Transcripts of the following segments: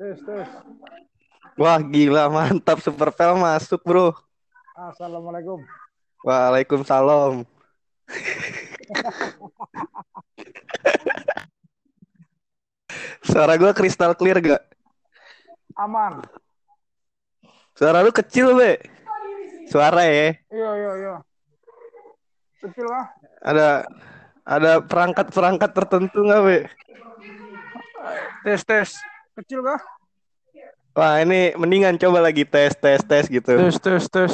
Tes, tes. Wah gila mantap super pel masuk bro. Assalamualaikum. Waalaikumsalam. Suara gue kristal clear gak? Aman. Suara lu kecil be. Suara ya. Iya, iya, iya. Kecil kah? Ada ada perangkat-perangkat tertentu nggak be? Tes, tes. Kecil kah? Wah ini mendingan coba lagi tes tes tes gitu. Tes, tes, tes.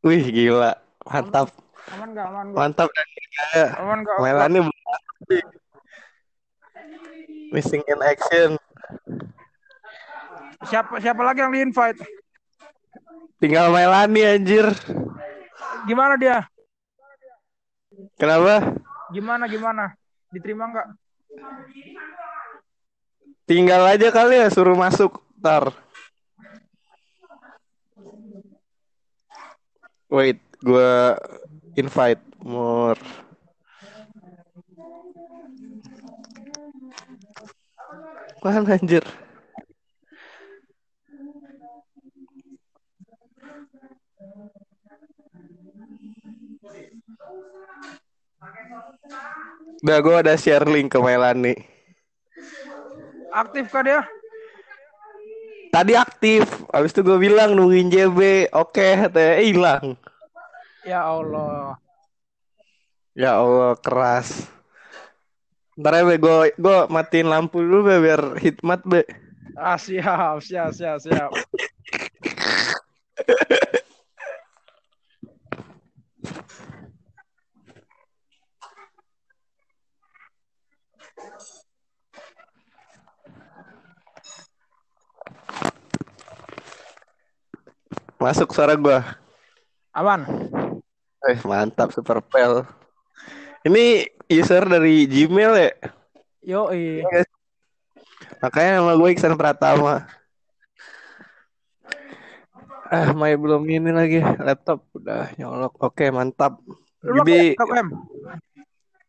Wih gila mantap Aman gak? Aman gak? mantap dan kayak Aman gak? Melani missing in action. Siapa siapa lagi yang di invite? Tinggal Melani anjir. Gimana dia? Kenapa? Gimana gimana? Diterima nggak? Tinggal aja kali ya suruh masuk ntar. Wait, gua invite more. Mana anjir? Udah gue ada share link ke Melani. Aktif kah dia? Tadi aktif, habis itu gue bilang nungguin JB, oke, katanya eh, hilang. Ya Allah. Ya Allah keras. Ntar ya be, gue gue matiin lampu dulu be, biar hikmat be. Ah siap, siap, siap, siap. Masuk suara gue. Aman. Eh mantap super pel. Ini user dari Gmail ya. Yo, Makanya nama gue Iksan Pratama. Ah, Mai belum ini lagi laptop udah nyolok. Oke, mantap. Lu Jadi pakai laptop, M?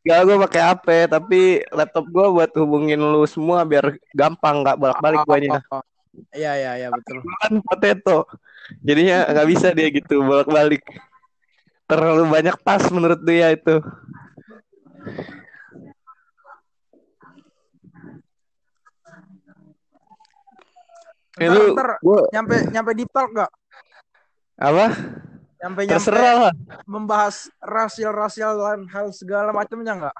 Gak gue pakai HP tapi laptop gue buat hubungin lu semua biar gampang nggak bolak-balik oh, oh. Iya, iya, iya, betul. Kan potato. Jadinya nggak bisa dia gitu bolak-balik. Terlalu banyak tas menurut dia itu. Ntar, Itu ntar gua nyampe nyampe deep talk gak? apa? Nyampe nyampe Terserah lah. membahas rasial-rasial dan hal segala macamnya nggak?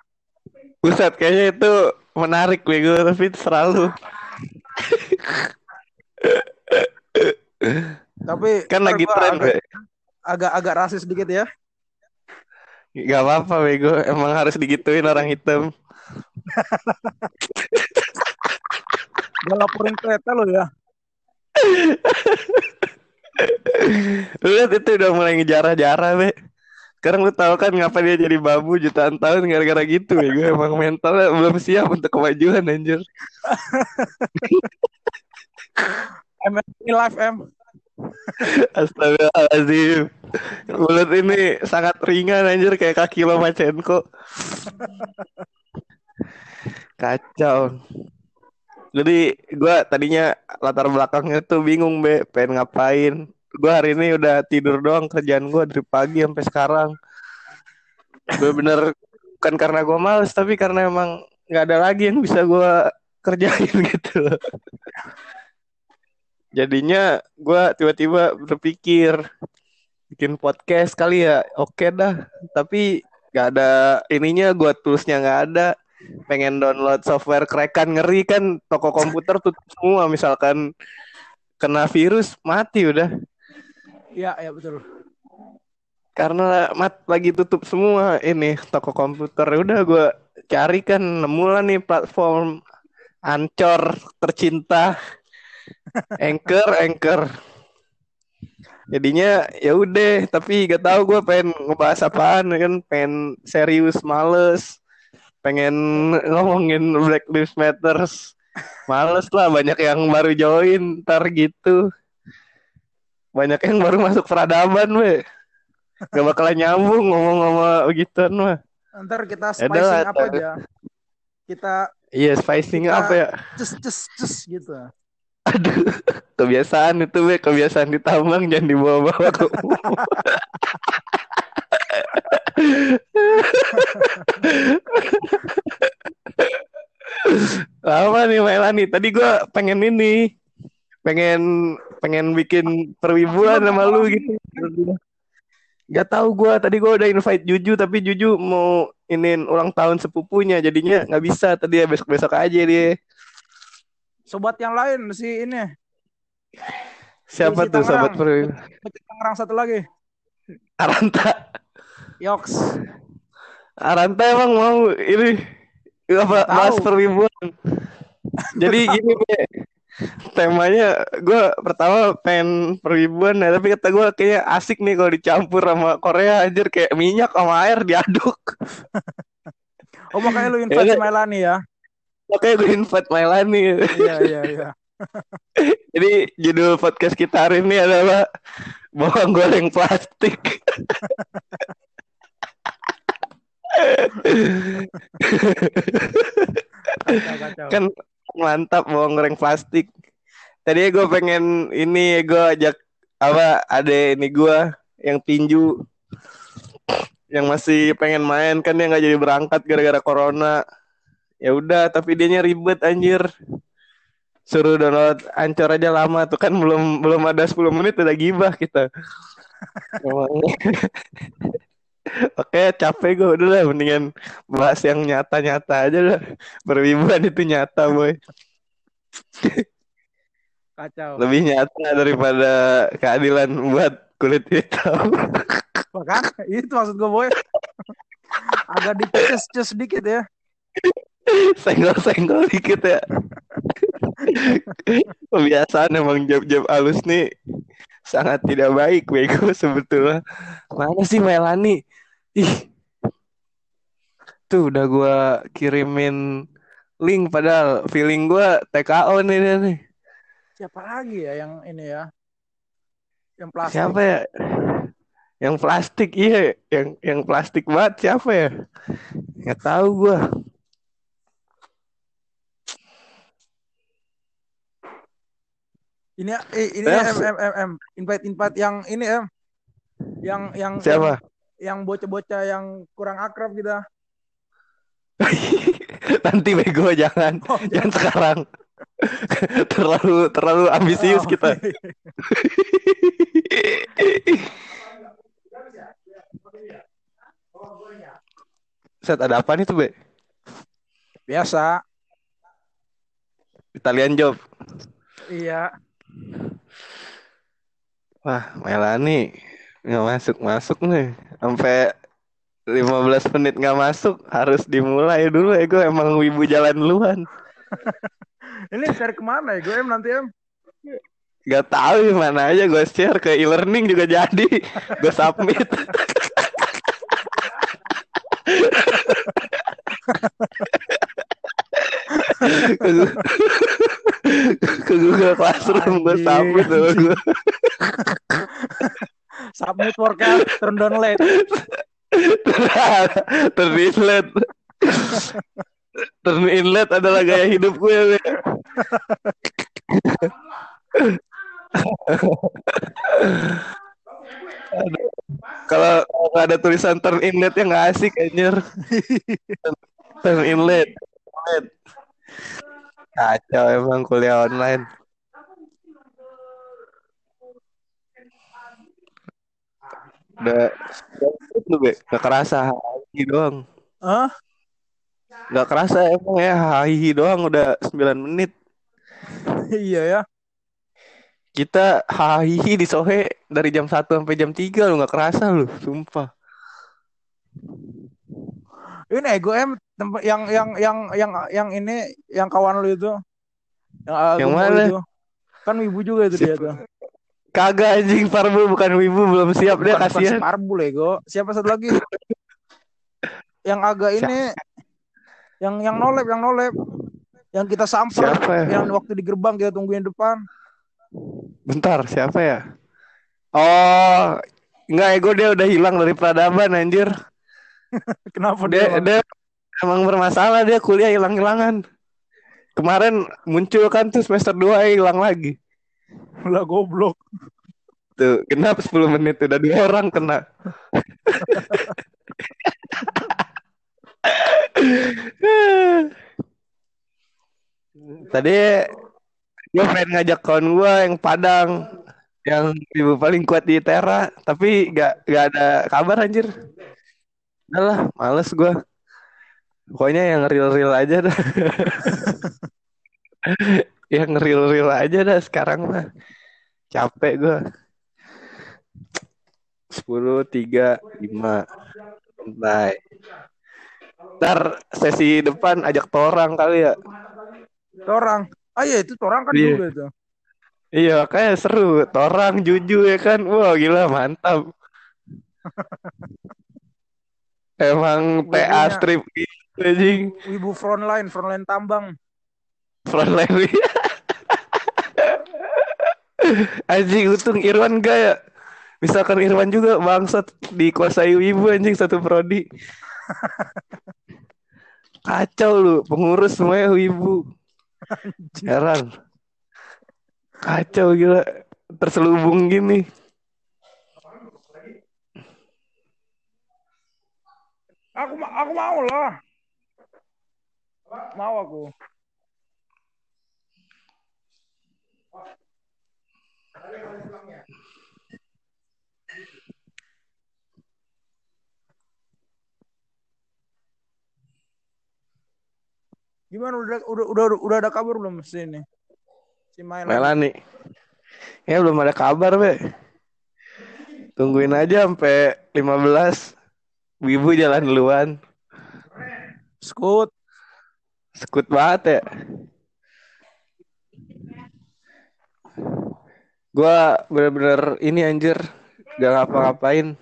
Buset, kayaknya itu menarik bego tapi selalu Tapi kan lagi tren agak, be. agak agak rasis dikit ya. Gak apa-apa bego, emang harus digituin orang hitam. Gue laporin kereta lo ya. Lihat itu udah mulai ngejarah-jarah be. Sekarang lu tahu kan ngapa dia jadi babu jutaan tahun gara-gara gitu ya. Gue emang mentalnya belum siap untuk kemajuan anjir. M ini live M. Astagfirullahaladzim. Mulut ini sangat ringan anjir kayak kaki Lomachenko. Kacau. Jadi gue tadinya latar belakangnya tuh bingung be, pengen ngapain. Gue hari ini udah tidur doang kerjaan gue dari pagi sampai sekarang. Gue bener bukan karena gue males tapi karena emang nggak ada lagi yang bisa gue kerjain gitu. Jadinya gue tiba-tiba berpikir bikin podcast kali ya, oke dah. Tapi nggak ada ininya, gue tulisnya nggak ada. Pengen download software crack-an ngeri kan, toko komputer tutup semua. Misalkan kena virus mati udah. Iya, iya betul. Karena mat lagi tutup semua ini toko komputer. Ya Udah gue cari kan nemu lah nih platform Ancor tercinta. Anchor, Anchor. Jadinya ya udah, tapi gak tahu gue pengen ngebahas apaan kan, pengen serius males, pengen ngomongin Black Lives Matters, males lah banyak yang baru join, ntar gitu, banyak yang baru masuk peradaban, we. Gak bakalan nyambung ngomong-ngomong begituan mah. Ntar kita Ya spicing udah lah, apa aja. Kita Iya, spicing Kita- apa ya? Cus cus cus gitu. Aduh, kebiasaan itu be, kebiasaan di tambang jangan dibawa-bawa ke Lama nih Melani. Tadi gua pengen ini, pengen pengen bikin perwibuan sama lu gitu. Gak tahu gua. Tadi gua udah invite Juju, tapi Juju mau inin ulang tahun sepupunya, jadinya nggak bisa. Tadi ya besok besok aja dia. Sobat yang lain si ini. Siapa Si tuh sobat? Pecah Tangerang satu lagi. Aranta. Yoks. Aranta emang mau ini apa bahas perwibuan. Jadi gini Be. temanya gue pertama pengen perwibuan ya, tapi kata gue kayaknya asik nih kalau dicampur sama Korea anjir kayak minyak sama air diaduk. Oh makanya lu invite si Melani ya. Makanya gue invite Mailani. Iya iya iya. Jadi judul podcast kita hari ini adalah bawang goreng plastik. Kacau kacau. kan mantap bawang goreng plastik. Tadi gue pengen ini gue ajak apa ada ini gue yang tinju yang masih pengen main kan dia nggak jadi berangkat gara-gara corona. Ya udah tapi dianya ribet anjir. Suruh download ancor aja lama tuh kan belum belum ada 10 menit udah gibah kita. Oke capek gue udah lah mendingan bahas yang nyata-nyata aja lah. Perwibuan itu nyata boy. Kacau. Lebih nyata daripada keadilan buat kulit hitam. Bahkan itu maksud gue boy. Agak dicus cus sedikit ya. Senggol-senggol dikit ya. Kebiasaan emang jab-jab halus nih sangat tidak baik bego sebetulnya. Mana sih Melani? Ih. Tuh udah gua kirimin link padahal feeling gua TKO nih dia nih. Siapa lagi ya yang ini ya? Yang plastik. Siapa ya? Yang plastik iya, yang yang plastik banget siapa ya? Nggak tahu gua. Ini eh, ini Ya, M M M M invite invite yang ini M yang yang Siapa? yang bocah-bocah yang kurang akrab gitu. Nanti bego jangan, Oh, jangan sekarang. terlalu terlalu ambisius Oh, kita. Set ada apa nih tuh, Be? Biasa. Italian job. Iya. Wah, Melani nggak masuk masuk nih. Sampai 15 menit nggak masuk harus dimulai dulu ya gue emang wibu jalan duluan. Ini share ke mana ya? Gue M nanti M. Gak tahu mana aja gue share ke e-learning juga jadi. Gue submit. ke, Google Classroom gue submit sama gue. Submit workout, turn down late. Terinlet. Terinlet adalah gaya hidup gue. Aduh. Kalau ada tulisan turn inlet yang nggak asik anjir. turn inlet. Inlet. Kacau emang kuliah online. Udah lu be, gak kerasa hahi doang. Hah? Gak kerasa emang ya hahi doang udah 9 menit. iya ya. Kita hahihi di Sohe dari jam 1 sampai jam 3 lu gak kerasa lu, sumpah. Ini ego M tempat yang yang yang yang yang ini yang kawan lu itu. Yang, uh, Yang mana? itu. Kan wibu juga itu dia tuh. Kagak anjing Parbu bukan wibu belum siap dia Bukan, bukan kasihan. Sparbul ego. Siapa satu lagi? yang agak ini yang yang nolep yang nolep yang kita samper Siapa ya? yang waktu di gerbang kita tungguin depan Bentar, siapa ya? Oh, enggak ego dia udah hilang dari peradaban anjir. kenapa Dia dia, dia emang bermasalah dia kuliah hilang-hilangan. kemarin muncul kan tuh semester 2 hilang lagi. Lah goblok. Tuh, kenapa 10 menit udah dua orang kena. Tadi gue pengen ngajak kawan gue yang Padang yang ibu paling kuat di Tera tapi gak, gak ada kabar anjir udah lah males gue pokoknya yang real-real aja dah yang real-real aja dah sekarang mah capek gue sepuluh tiga lima santai ntar sesi depan ajak torang kali ya Torang. Ah iya itu torang kan Iya. dulu itu. Iya, kayak seru. Torang, Juju ya kan. Wah, gila mantap. Emang TA Wibunya. strip gitu anjing. Wibu frontline, frontline tambang. Frontline. anjing untung Irwan gak ya? Misalkan Irwan juga bangsat dikuasai wibu anjing satu prodi. Kacau lu, pengurus semuanya wibu. Heran. Kacau gila. Terselubung gini. Aku aku mau lah. Mau aku. Gimana udah udah udah udah ada kabar belum si ini? Si. Melani. Ya belum ada kabar, Be. Tungguin aja sampai 15. Wibu jalan duluan. Skut. Sekut banget ya. Gua bener-bener ini anjir. Gak ngapa-ngapain.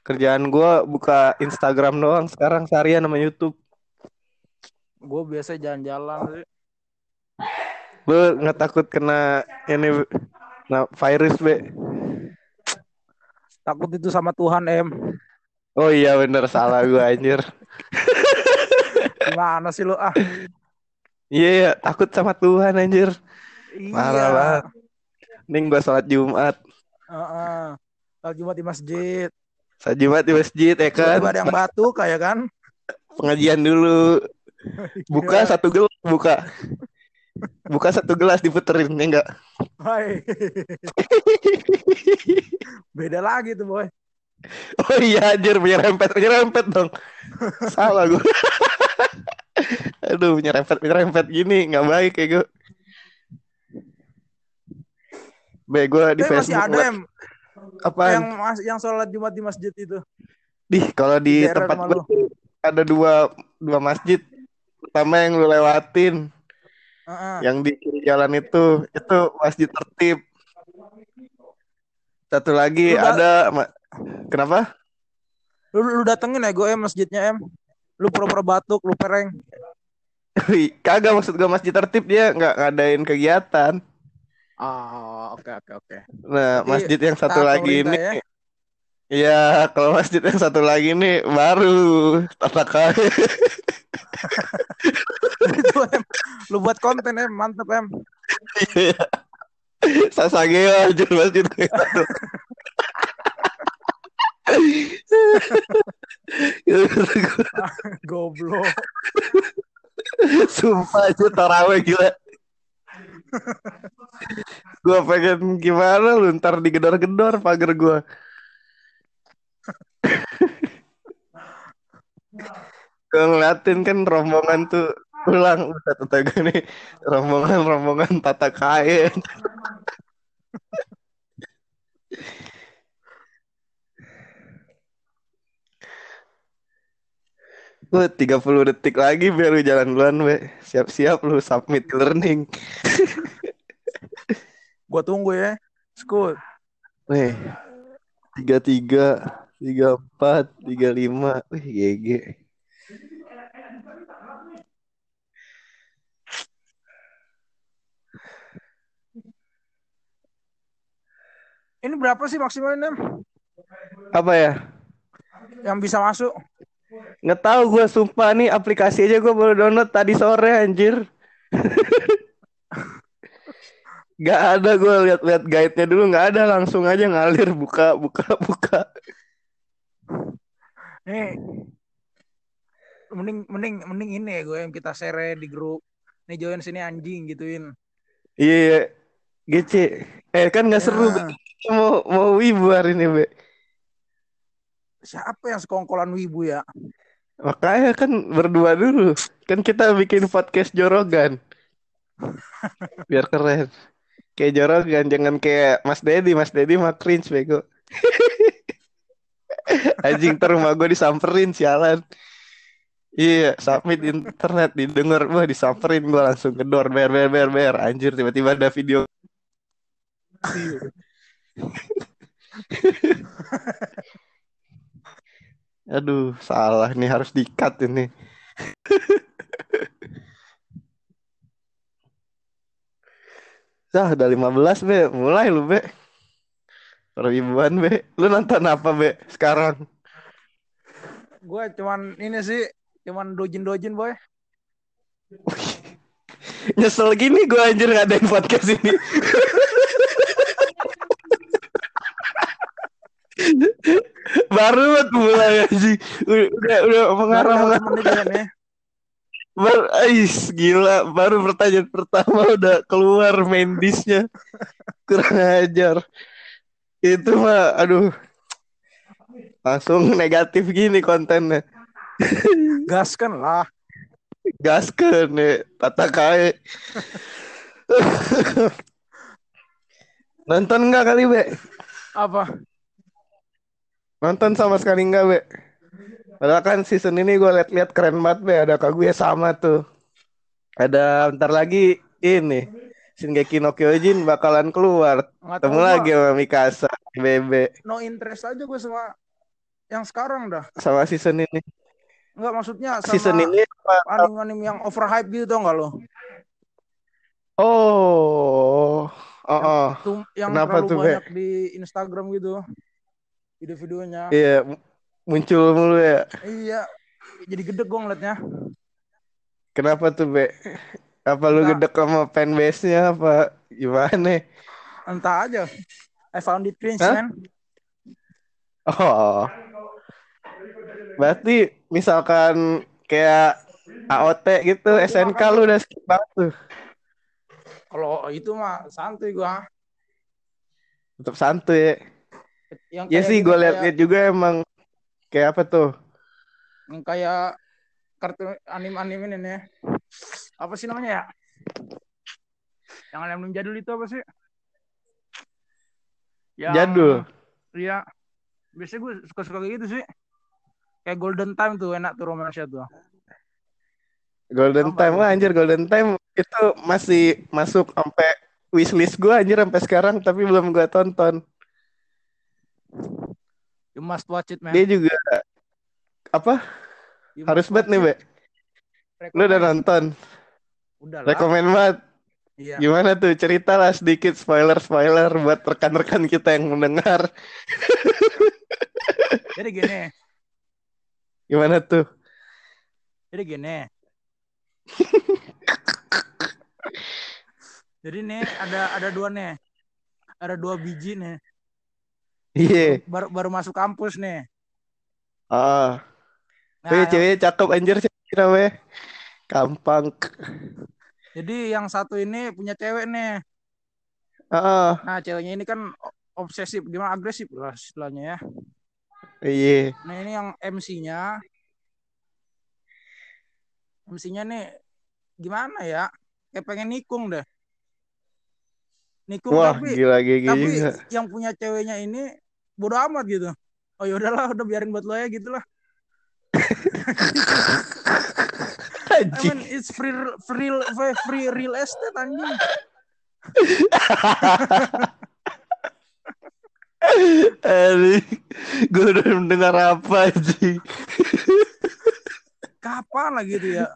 Kerjaan gua buka Instagram doang sekarang seharian sama YouTube. Gue biasa jalan-jalan sih. Lu nggak takut kena ini nah, virus, Be? Takut itu sama Tuhan em. Oh iya bener salah gua anjir. Gimana sih lu ah? Iya, iya, takut sama Tuhan anjir. Iya. banget. Nih gua sholat Jumat. Heeh. Sholat Jumat di masjid. Sholat Jumat di masjid ya kan. Ada yang batuk kayak kan? Pengajian dulu. Buka Iya. satu gelas buka. Buka satu gelas diputerin ya enggak? Hai. Beda lagi tuh boy. Oh iya anjir menyerempet menyerempet dong. Salah gua. Aduh menyerempet menyerempet gini nggak baik kayak gue. Be gue di Tapi masih Facebook ada ngeliat- em apaan? yang mas yang sholat Jumat di masjid itu. Di kalau di daerah tempat gue ada dua dua masjid. Pertama yang lu lewatin, Heeh. yang di kiri jalan itu, itu masjid tertib. Satu lagi Lu da- ada ma- kenapa? Lu, lu datengin ya gue em masjidnya em. Lu pura-pura batuk, lu pereng. Kagak maksud gue masjid tertib dia nggak ngadain kegiatan. Oh, oke oke oke. Nah, Berarti masjid yang satu lagi ini, ya? Iya, kalau masjid yang satu lagi ini baru tata kaya. itu em. Lu buat konten em, mantep em. Sasageo aja masjid yang satu. Goblok. Sumpah itu taraweh gila. Gua pengen gimana lu ntar digedor-gedor pagar gua. Gua ngeliatin kan rombongan tuh pulang udah tetangga nih rombongan-rombongan tata kaya. Gue 30 detik lagi biar lu jalan duluan, be. Siap-siap lu submit learning. Gua tunggu ya. Tiga, tiga empat, tiga lima, wih GG. Ini berapa sih maksimalnya? Apa ya? Yang bisa masuk? Nggak tahu gue sumpah nih aplikasi aja gue baru download tadi sore anjir. Gak ada gue lihat-lihat guide-nya dulu nggak ada langsung aja ngalir buka buka buka. Nih mending mending mending ini ya gue yang kita share di grup. Nih join sini anjing gituin. Iya, GC. Eh kan nggak seru Ya. Be. mau mau wibu hari ini be. Siapa yang sekongkolan wibu ya? Makanya kan berdua dulu. Kan kita bikin podcast jorogan. Biar keren. Kayak jorogan, jangan kayak Mas Dedi. Mas Dedi mah cringe bego. Anjing ntar rumah gue disamperin sialan. Iya, submit internet didengar, wah disamperin gue langsung gedor ber ber ber ber. Anjir tiba-tiba ada video. Aduh, salah nih harus di-cut ini. Dah, udah 15, Be. Mulai lu, Be. Perwibuan, Be. Lu nonton apa, Be, sekarang? Gue cuman ini sih, cuman dojin-dojin boy. Nyesel gini gue anjir ngadain podcast ini. Baru banget mulai anjing. Udah, udah, Baru mengarah. menit ya. Baru, ais, gila. Baru pertanyaan pertama udah keluar main dish-nya. Kurang ajar. Itu mah, aduh. Langsung negatif gini kontennya. Gaskan lah. Gaskeun nih, tata kae. Nonton nggak kali, Be? Apa? Nonton sama sekali nggak, Be? Padahal kan season ini gue liat-liat keren banget, Be. Ada Kaguya sama tuh. Ada bentar lagi ini. Shingeki no Kyojin bakalan keluar. Nggak Ketemu gua. lagi sama Mikasa, Bebe. No interest aja gue sama yang sekarang dah. Sama season ini. Enggak maksudnya sama Season ini anime-anime yang overhype gitu tau nggak lo? Oh. Oh, oh. Tuh yang Kenapa terlalu tuh, Be? banyak di Instagram gitu. Video-videonya. Iya, muncul mulu ya. Iya. Jadi gede gue ngeliatnya. Kenapa tuh, Be? Apa lu Enggak. gedek sama fanbase-nya apa gimana? Entah aja. I found it cringe Hah? man. Oh. Berarti misalkan kayak AOT gitu, SNK lu udah skip banget tuh. Kalau itu mah santuy gua. Tetap santuy. Yang Ya sih, gue liat-liat juga emang kayak apa tuh? yang kayak kartu anime-anime ini nih. Apa sih namanya ya? Yang anime jadul itu apa sih? Yang, Jadul. Iya. Biasanya gue suka-suka kayak gitu sih. Kayak Golden Time tuh enak tuh romansnya tuh. Golden Apa Time lah anjir Golden Time itu masih masuk sampai wishlist gue anjir sampai sekarang tapi belum gue tonton. You must watch it man. Dia juga apa? You Harus banget nih, Be. Lu udah nonton? Udah lah. Rekomen banget. Iya. Gimana tuh? Ceritalah sedikit spoiler-spoiler buat rekan-rekan kita yang mendengar. Jadi gini. Gimana tuh? Jadi gini. Jadi nih ada ada dua nih. Ada dua biji nih. Iya. Baru baru masuk kampus nih. Ah. Nah, Wih, ceweknya cakep anjir siapa namanya? Gampang. jadi yang satu ini punya cewek nih. Ah, Nah, ceweknya ini kan obsesif, gimana agresif lah istilahnya ya. iya. Nah, ini yang MC-nya. MC-nya nih gimana ya? Kayak pengen nikung deh. Nikung Wah, tapi gila gigi tapi juga. yang punya ceweknya ini bodo amat gitu. Oh ya udahlah, udah biarin buat lo ya gitu lah. I mean, it's free free free, real estate anjing. Anjing. Gue udah mendengar apa anjing. Kapan lah gitu ya?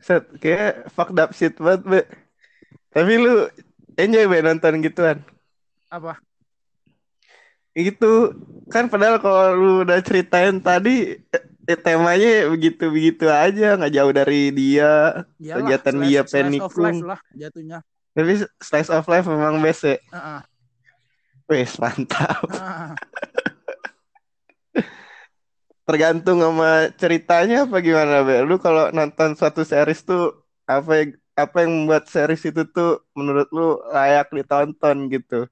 Set, kayak fucked up shit banget, Be. Tapi lu enjoy, Be, nonton gituan. Apa? Itu kan padahal kalau lu udah ceritain tadi eh, eh, temanya begitu-begitu aja, nggak jauh dari dia. Iyalah, Kegiatan slice- dia life lah jatuhnya. Tapi slice of life memang best ya. Heeh. Wes mantap. Heeh. Tergantung sama ceritanya apa gimana, Be? Lu kalau nonton suatu series tuh apa yang apa yang membuat series itu tuh menurut lu layak ditonton gitu?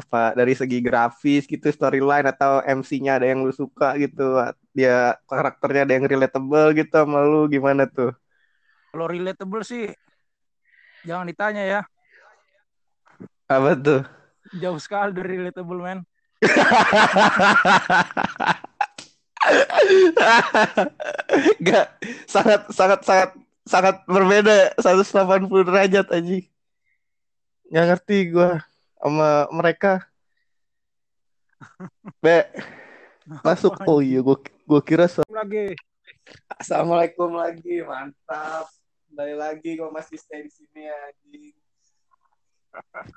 Apa dari segi grafis gitu, storyline atau MC-nya ada yang lu suka gitu? Dia karakternya ada yang relatable gitu sama lu gimana tuh? Kalau relatable sih jangan ditanya ya. Apa tuh? Jauh sekali dari relatable man. Gak sangat sangat sangat sangat berbeda 180 derajat aja. Nggak ngerti gua sama mereka. Be, masuk. Oh iya, gua gua kira so- lagi. Assalamualaikum lagi, mantap. Kembali lagi gua masih stay di sini anjing.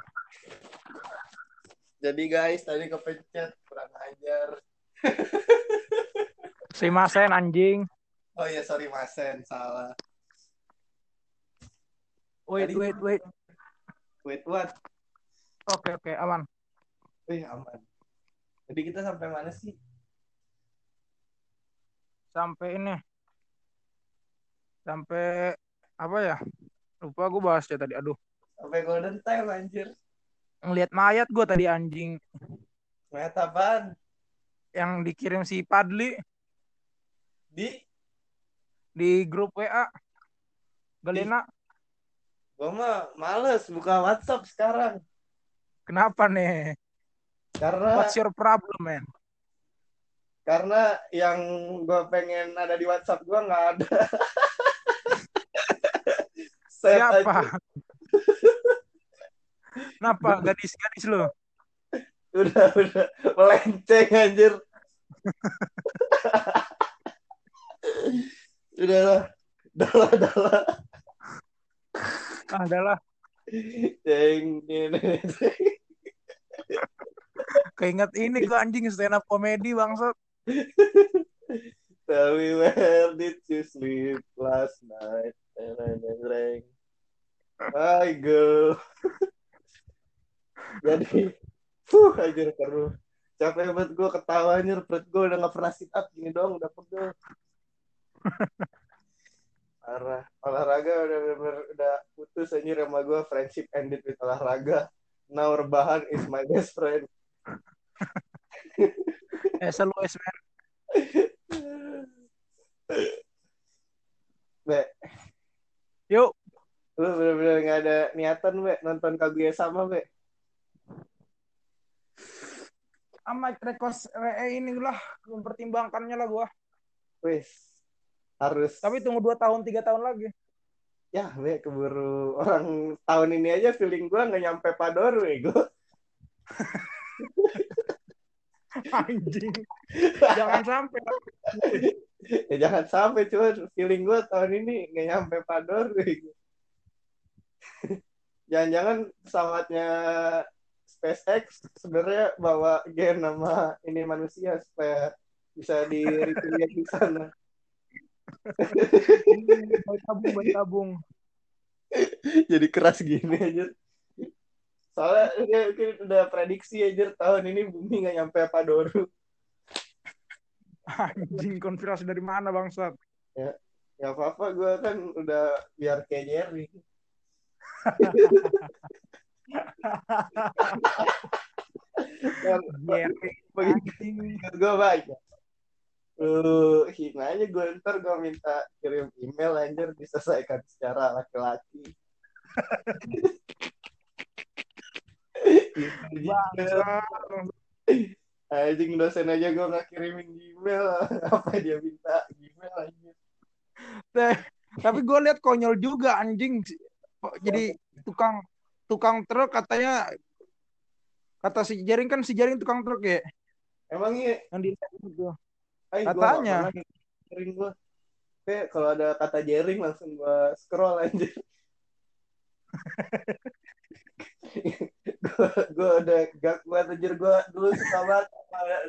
Jadi guys, tadi kepencet kurang ajar. Simasen anjing. Oh iya, sorry Masen, salah. Wait, Tadi- wait, wait. Wait, what? Oke, oke, aman. Wih, aman. Jadi kita sampai mana sih? Sampai ini. Sampai apa ya? Lupa gue bahas ya tadi. Aduh. Sampai golden time anjir. Ngelihat mayat gue tadi anjing Mayat apaan? yang dikirim si Padli Di di grup WA. Galena, gua mah males buka WhatsApp sekarang. kenapa nih? Karena What's your problem, man? karena yang gua pengen ada di WhatsApp gua nggak ada. Siapa? Kenapa gadis-gadis lo? Udah, udah melenceng anjir. udah lah. Dalah, dalah. Ah, adalah keinget ini gue anjing stand up comedy bangsat. Tell me where did you sleep last night? Tereng. Hai girl. Jadi, fuh anjir perlu. Capek banget gue ketawa anjir, perut gue udah gak pernah sit up gini doang, udah pegel. Parah. Olahraga udah bener udah putus anjir sama gue, friendship ended with olahraga. Now rebahan is my best friend. Eh, SLOS, man. Be, Yuk, lu bener-bener gak ada niatan, Be, nonton Kaguya sama, Be. sama rekos eh, ini lah mempertimbangkannya lah gua. Wis, harus. Tapi tunggu 2 tahun, 3 tahun lagi. ya, Be, keburu orang tahun ini aja feeling gua nggak nyampe Padoru, ego. Anjing. Jangan sampai. ya jangan sampai, cuman feeling gua tahun ini nggak nyampe Padoru, ego. Jangan-jangan pesawatnya SpaceX sebenarnya bawa gen nama ini manusia supaya bisa di di sana. Baik tabung, baik tabung. Jadi keras gini aja. Soalnya dia mungkin udah prediksi aja tahun ini bumi nggak nyampe Padoru. Anjing konspirasi dari mana bangsat? Ya apa-apa gue kan udah biar kayak Jerry. Yang Jerry. begitu gue baca. Lu hina aja gue ntar gue minta kirim email anjir diselesaikan secara laki-laki. Anjing dosen aja gue gak kirimin email. Apa dia minta email anjir. Teh, Tapi gue lihat konyol juga anjing. Jadi tukang tukang truk katanya kata si Jaring kan si Jaring tukang truk ya Emang iya yang di itu. Ay, gua Katanya. Jering gua. Kayak kalau ada kata jering langsung gua scroll aja. gua udah gak kuat anjir gua dulu suka banget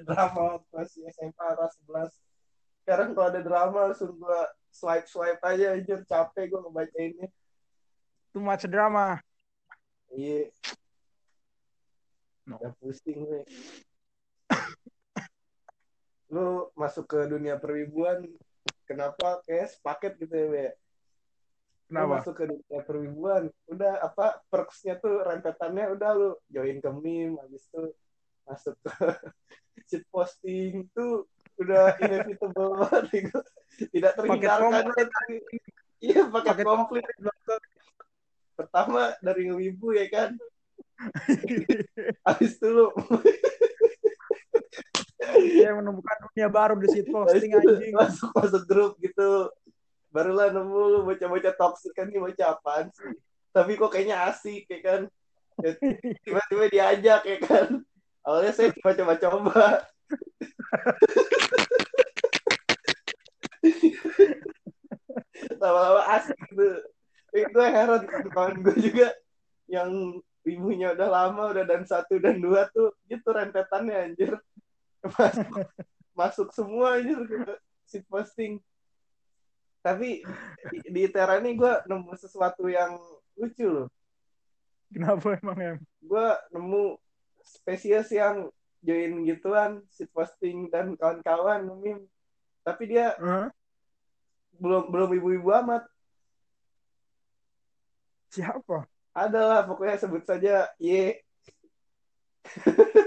drama masih SMA kelas 11 sekarang kalau ada drama langsung gue swipe swipe aja anjir capek gue ngebacainnya Too much drama. iya No. udah pusing gue lu masuk ke dunia perwibuan kenapa kayak sepaket gitu ya Be? Lu Kenapa? masuk ke dunia perwibuan udah apa perksnya tuh rentetannya udah lu join ke meme habis itu masuk ke shit posting tuh udah inevitable banget gitu. tidak terhindarkan iya paket Paket komplit pertama dari ngewibu ya kan habis itu lu Dia menemukan dunia baru di situ posting itu anjing. masuk masuk grup gitu. Barulah nemu lu bocah-bocah toxic kan nih bocah apaan sih? Tapi kok kayaknya asik ya kan? Ya, tiba-tiba diajak ya kan? Awalnya saya cuma coba-coba lama-lama asik gitu eh, gue heran kawan gue juga. Yang ibunya udah lama udah dan satu dan dua tuh gitu rentetannya anjir masuk, masuk semua anjir ke si posting tapi di, di Tera ini gue nemu sesuatu yang lucu loh Kenapa emang em? gue nemu spesies yang join gituan si posting dan kawan-kawan meme tapi dia Hah? belum belum ibu-ibu amat Siapa? ada lah pokoknya sebut saja Y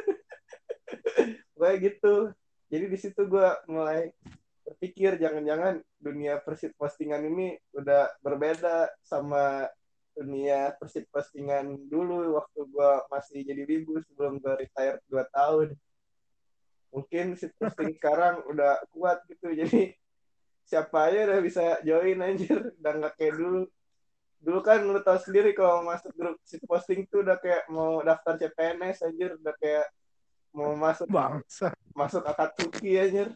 pokoknya gitu. Jadi di situ gue mulai berpikir jangan-jangan dunia persib postingan ini udah berbeda sama dunia persib postingan dulu waktu gue masih jadi wibu sebelum gue retire 2 tahun. Mungkin si posting sekarang udah kuat gitu. Jadi siapa aja udah bisa join anjir. Udah nggak kayak dulu. Dulu kan lu tahu sendiri kalau masuk grup si posting tuh udah kayak mau daftar CPNS anjir. Udah kayak mau masuk Bangsa. masuk Akatsuki anjir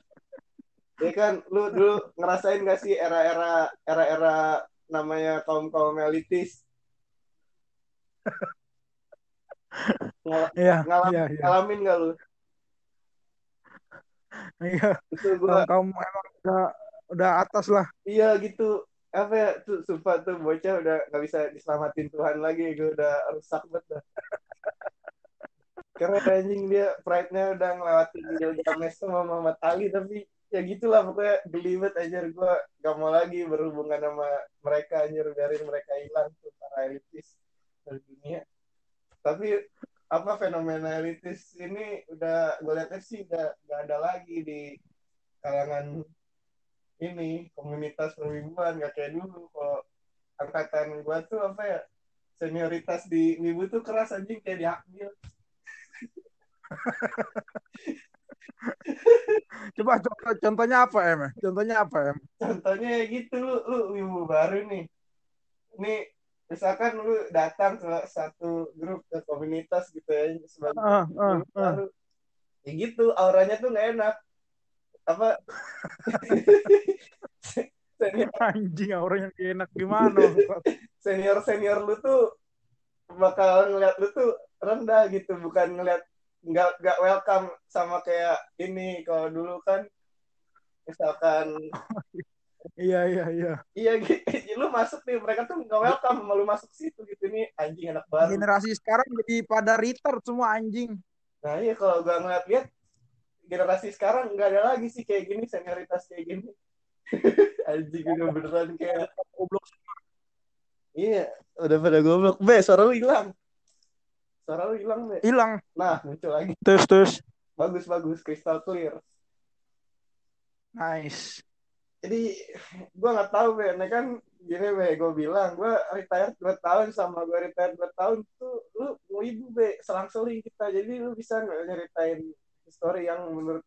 ya kan lu dulu ngerasain gak sih era-era era-era namanya kaum kaum elitis Ngal- Iya, ngalam- iya, iya. ngalamin gak lu Iya, itu gua kamu kamu emang udah udah atas lah. iya gitu apa ya tuh sumpah tuh bocah udah nggak bisa diselamatin Tuhan lagi gue udah rusak banget karena anjing dia pride-nya udah ngelewatin Gilgamesh sama Muhammad Ali tapi ya gitulah pokoknya geli banget anjir gue gak mau lagi berhubungan sama mereka anjir biarin mereka hilang tuh para elitis dari dunia. Tapi apa fenomena elitis ini udah gue lihatnya sih udah gak ada lagi di kalangan ini komunitas perwibuan gak kayak dulu kok angkatan gua tuh apa ya senioritas di wibu tuh keras anjing kayak di Akmil Coba contoh, contohnya apa em? Contohnya apa em? contohnya ya gitu lu, lu wibu baru nih nih misalkan lu datang ke satu grup ke komunitas gitu ya sebagai wibu ah. baru ya gitu auranya tuh nggak enak apa senior Anjing orang yang enak gimana? senior senior lu tuh bakal ngeliat lu tuh rendah gitu bukan ngeliat nggak nggak welcome sama kayak ini kalau dulu kan misalkan Iya, iya, iya. iya gitu lu masuk nih mereka tuh nggak welcome sama lu masuk situ gitu nih anjing anak baru Generasi sekarang jadi pada retard semua anjing. nah iya kalau gua ngeliat lihat generasi sekarang nggak ada lagi sih kayak gini senioritas kayak gini anjing udah beneran kayak Goblok. iya udah pada goblok be suara lu hilang suara lu hilang be Hilang. nah muncul lagi. Terus, terus. bagus bagus. Crystal clear. Nice. jadi gue nggak tahu be. Ini kan gini be. Gue bilang gue retire 2 tahun sama gue retire 2 tahun tuh lu mau ibu be. Selang-seling kita. Jadi lu bisa nggak nyeritain story yang menurut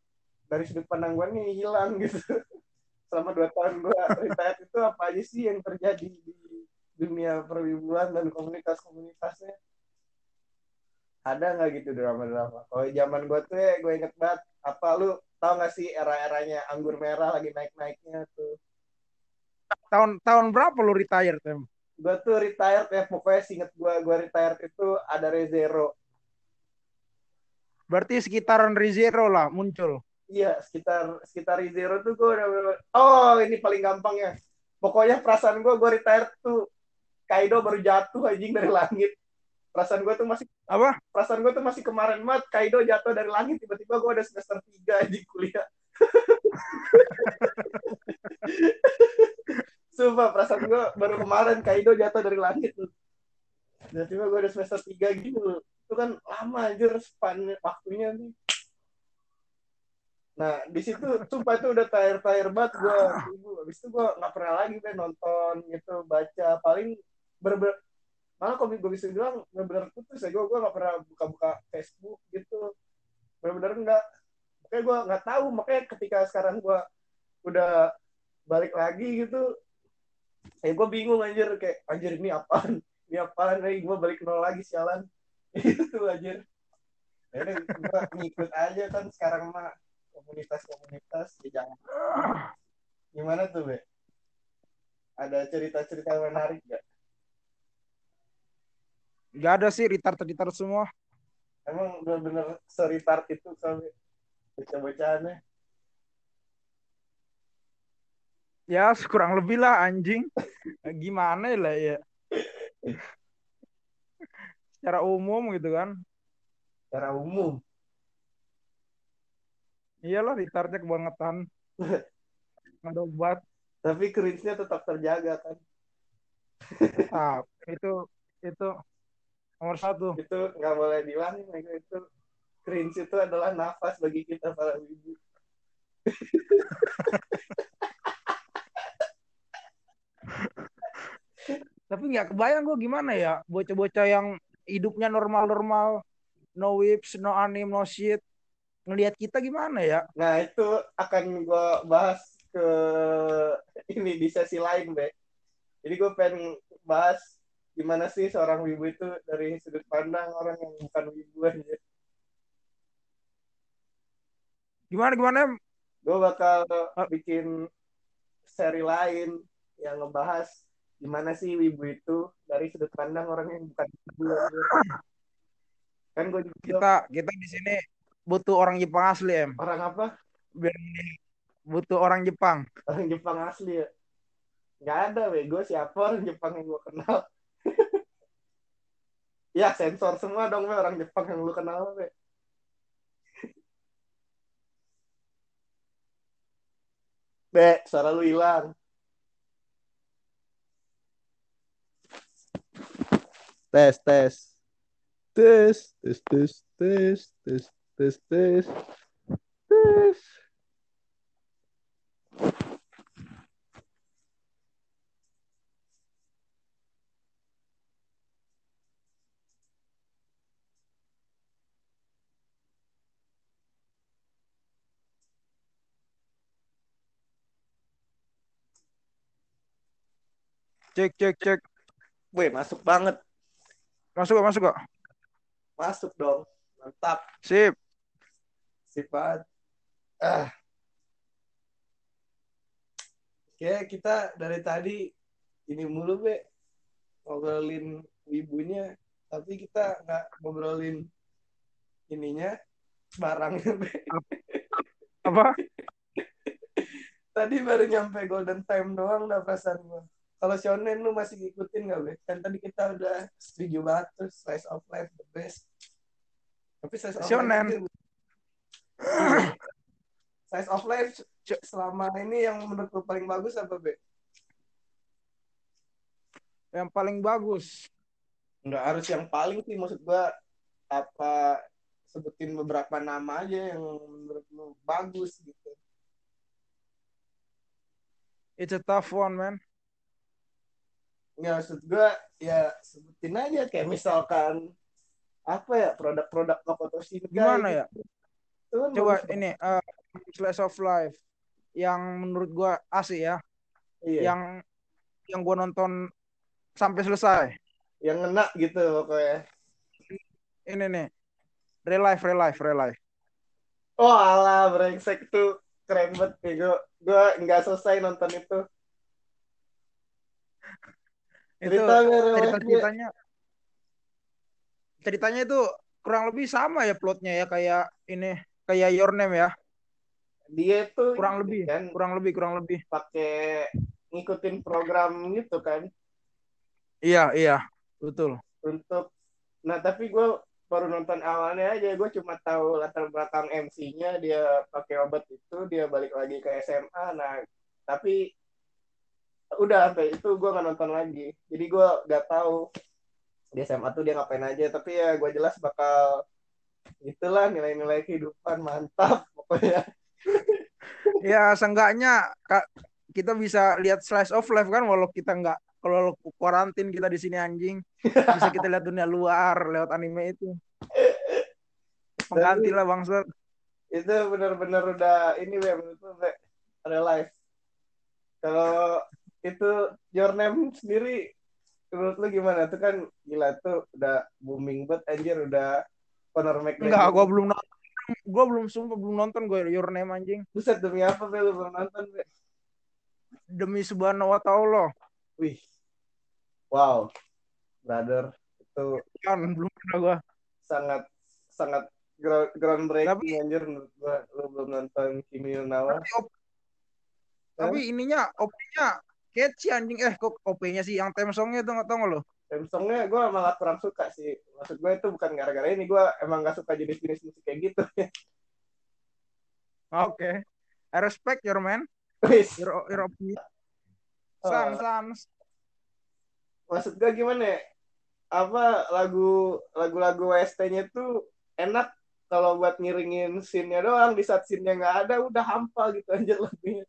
dari sudut pandang gue nih hilang gitu. Selama 2 tahun gue retire itu apa aja sih yang terjadi di dunia perwibuan dan komunitas-komunitasnya ada nggak gitu drama-drama? Kalau zaman gue tuh ya gue inget banget apa lu tau gak sih era-eranya anggur merah lagi naik-naiknya tuh? Tahun tahun berapa lu retire, Tem? gue tuh retired ya pokoknya singet gue gue retired itu ada Rezero. Berarti sekitaran Rizero lah muncul. iya sekitar sekitar zero tuh gue udah oh ini paling gampang ya. Pokoknya perasaan gue gue retire tuh Kaido baru jatuh anjing dari langit perasaan gue tuh masih apa perasaan gue tuh masih kemarin banget Kaido jatuh dari langit tiba-tiba gue udah semester tiga di kuliah Sumpah perasaan gue baru kemarin Kaido jatuh dari langit. Tiba-tiba gue udah semester 3 gitu. Itu kan lama aja span waktunya nih. Nah, di situ sumpah itu udah tire-tire banget gue. Habis itu gue gak pernah lagi deh nonton gitu, baca. Paling ber malah kalau gue bisa bilang bener-bener putus ya. Gue gue gak pernah buka-buka Facebook gitu. Bener-bener enggak makanya gue nggak tahu. Makanya ketika sekarang gue udah balik lagi gitu eh gue bingung anjir. Kayak anjir ini apaan? Ini apaan? Nih gue balik nol lagi sialan. Itu anjir. Jadi gue ngikut aja kan sekarang mah. Komunitas-komunitas ya jangan. Gimana tuh be? Ada cerita-cerita menarik gak Gak ada sih retard-retard semua. Emang bener-bener seritard itu kami bocah-bocahannya. Ya, kurang lebih lah anjing. Gimana lah ya. Secara umum gitu kan. Secara umum. Iyalah retardnya kebangetan. Nggak ada obat. Tapi cringe-nya tetap terjaga kan. Tetap. itu itu Nomor satu. Itu nggak boleh dihilangin. Itu cringe itu adalah nafas bagi kita para ibu. Tapi nggak kebayang gue gimana ya bocah-bocah yang hidupnya normal-normal, no whips, no anim, no shit. Ngelihat kita gimana ya? Nah itu akan gue bahas ke ini di sesi lain, Be. Jadi gue pengen bahas gimana sih seorang wibu itu dari sudut pandang orang yang bukan wibu aja. Gimana gimana? Gue bakal bikin seri lain yang ngebahas gimana sih wibu itu dari sudut pandang orang yang bukan wibu. Kan gue juga kita kita di sini butuh orang Jepang asli em. Orang apa? Biar butuh orang Jepang. Orang Jepang asli ya. Gak ada, we. Gue siapa orang Jepang yang gue kenal. Ya sensor semua dong we, orang Jepang yang lu kenal we. Be, suara lu hilang. Tes, tes. Tes, tes, tes, tes, tes, tes, tes. Tes. Cek cek cek. Weh, masuk banget. Masuk gak masuk gak? Masuk dong. Mantap. Sip. Sifat. Ah. Oke, kita dari tadi ini mulu, Be. Ngobrolin ibunya, tapi kita nggak ngobrolin ininya, barangnya, Be. Apa? tadi baru nyampe golden time doang dah perasaan gua. Kalau shonen lu masih ngikutin gak, Be? Kan tadi kita udah setuju banget tuh slice of life the best. Tapi slice of Shonen. life itu- Slice of life selama ini yang menurut lu paling bagus apa, Be? Yang paling bagus. Nggak harus yang paling sih, maksud gua apa sebutin beberapa nama aja yang menurut lu bagus gitu. It's a tough one, man. Ya maksud gua ya sebutin aja kayak misalkan apa ya produk-produk Makoto Shinkai Gimana ya? gitu. Kan Coba bagus ini uh, slice of life yang menurut gua asik ya. Iya. Yang yang gua nonton sampai selesai. yang ngena gitu pokoknya. Ini nih. Real life, real life, real life. Oh alah brengsek tuh keren banget nih gue gue nggak selesai nonton itu. Itu Cerita nggak real life-nya? cerita-ceritanya ceritanya itu kurang lebih sama ya plotnya ya kayak ini kayak Your Name ya. dia tuh kurang lebih kan kurang lebih kurang lebih pakai ngikutin program gitu kan iya iya betul untuk nah tapi gue baru nonton awalnya aja gue cuma tahu latar belakang MC-nya dia pakai obat itu dia balik lagi ke SMA nah tapi udah sampai itu gue nggak nonton lagi. Jadi gue nggak tahu. Di SMA tuh dia ngapain aja tapi ya gue jelas bakal itulah nilai-nilai kehidupan mantap pokoknya. Ya seenggaknya Kak, kita bisa lihat slice of life kan walau kita nggak kalau kuarantin kita di sini anjing. Bisa kita lihat dunia luar lewat anime itu. Pengganti lah bangsat. Itu benar-benar udah ini ya menurut lu Be, real life. Kalau itu your name sendiri menurut lu gimana? Tuh kan gila tuh udah booming banget anjir udah Conor McGregor enggak gua belum nonton. Gua belum sumpah belum nonton gue Your Name anjing. Buset demi apa Be lu belum nonton Be? Demi subhanahu wa ta'ala. Wih. Wow. Brother itu kan belum pernah gua. sangat sangat ground- groundbreaking Tapi- anjir menurut gua. Lu belum nonton Kimi no Na wa tapi, op- tapi ininya op-nya catchy anjing eh kok op-nya sih yang theme songnya tuh nggak tau lo Theme songnya gue malah kurang suka sih. Maksud gue itu bukan gara-gara ini. Gue emang gak suka jenis-jenis musik kayak gitu. oke I respect your man your your opinion Oh. sans sans Maksud gue gimana ya? Apa lagu lagu-lagu OST-nya tuh enak kalau buat ngiringin scene-nya doang. Di saat scene-nya nggak ada udah hampa gitu anjir lagunya.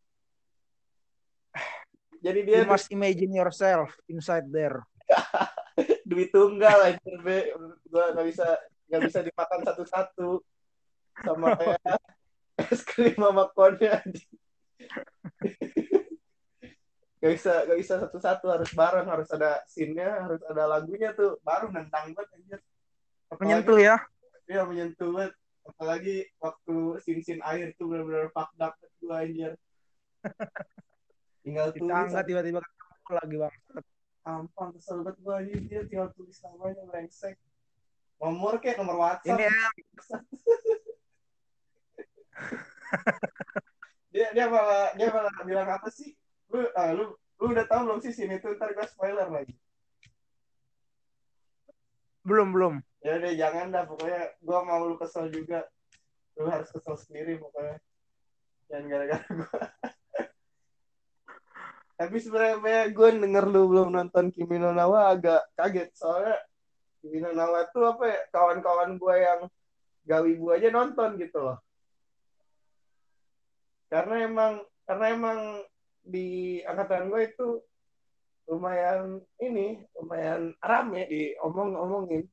Jadi dia you must imagine yourself inside there. Duit tunggal anjir be. Gue nggak bisa nggak bisa dimakan satu-satu. Sama kayak es krim sama konnya gak bisa gak bisa satu-satu. Harus bareng harus ada scene-nya harus ada lagunya tuh. Baru nendang banget anjir menyentuh ya? Iya menyentuh banget. Apalagi waktu scene-scene air tuh benar-benar fucked up gue anjir tinggal tulis ditangga tiba-tiba ketemu lagi bang. Tampang kesel banget gue anjir dia tinggal tulis namanya brengsek. Nomor kayak nomor WhatsApp. Ini ya. Dia dia malah dia malah bilang apa sih? Lu ah, lu lu udah tahu belum sih sini tuh ntar gue spoiler lagi. Belum belum. Ya udah jangan dah. Pokoknya gue mau lu kesel juga. Lu harus kesel sendiri pokoknya. Jangan gara-gara gue tapi sebenarnya gue denger lu belum nonton Kimi no Na wa agak kaget. Soalnya Kimi no Na wa tuh apa ya kawan-kawan gue yang gawi gue aja nonton gitu loh. Karena emang karena emang di angkatan gue itu lumayan ini lumayan rame diomong-omongin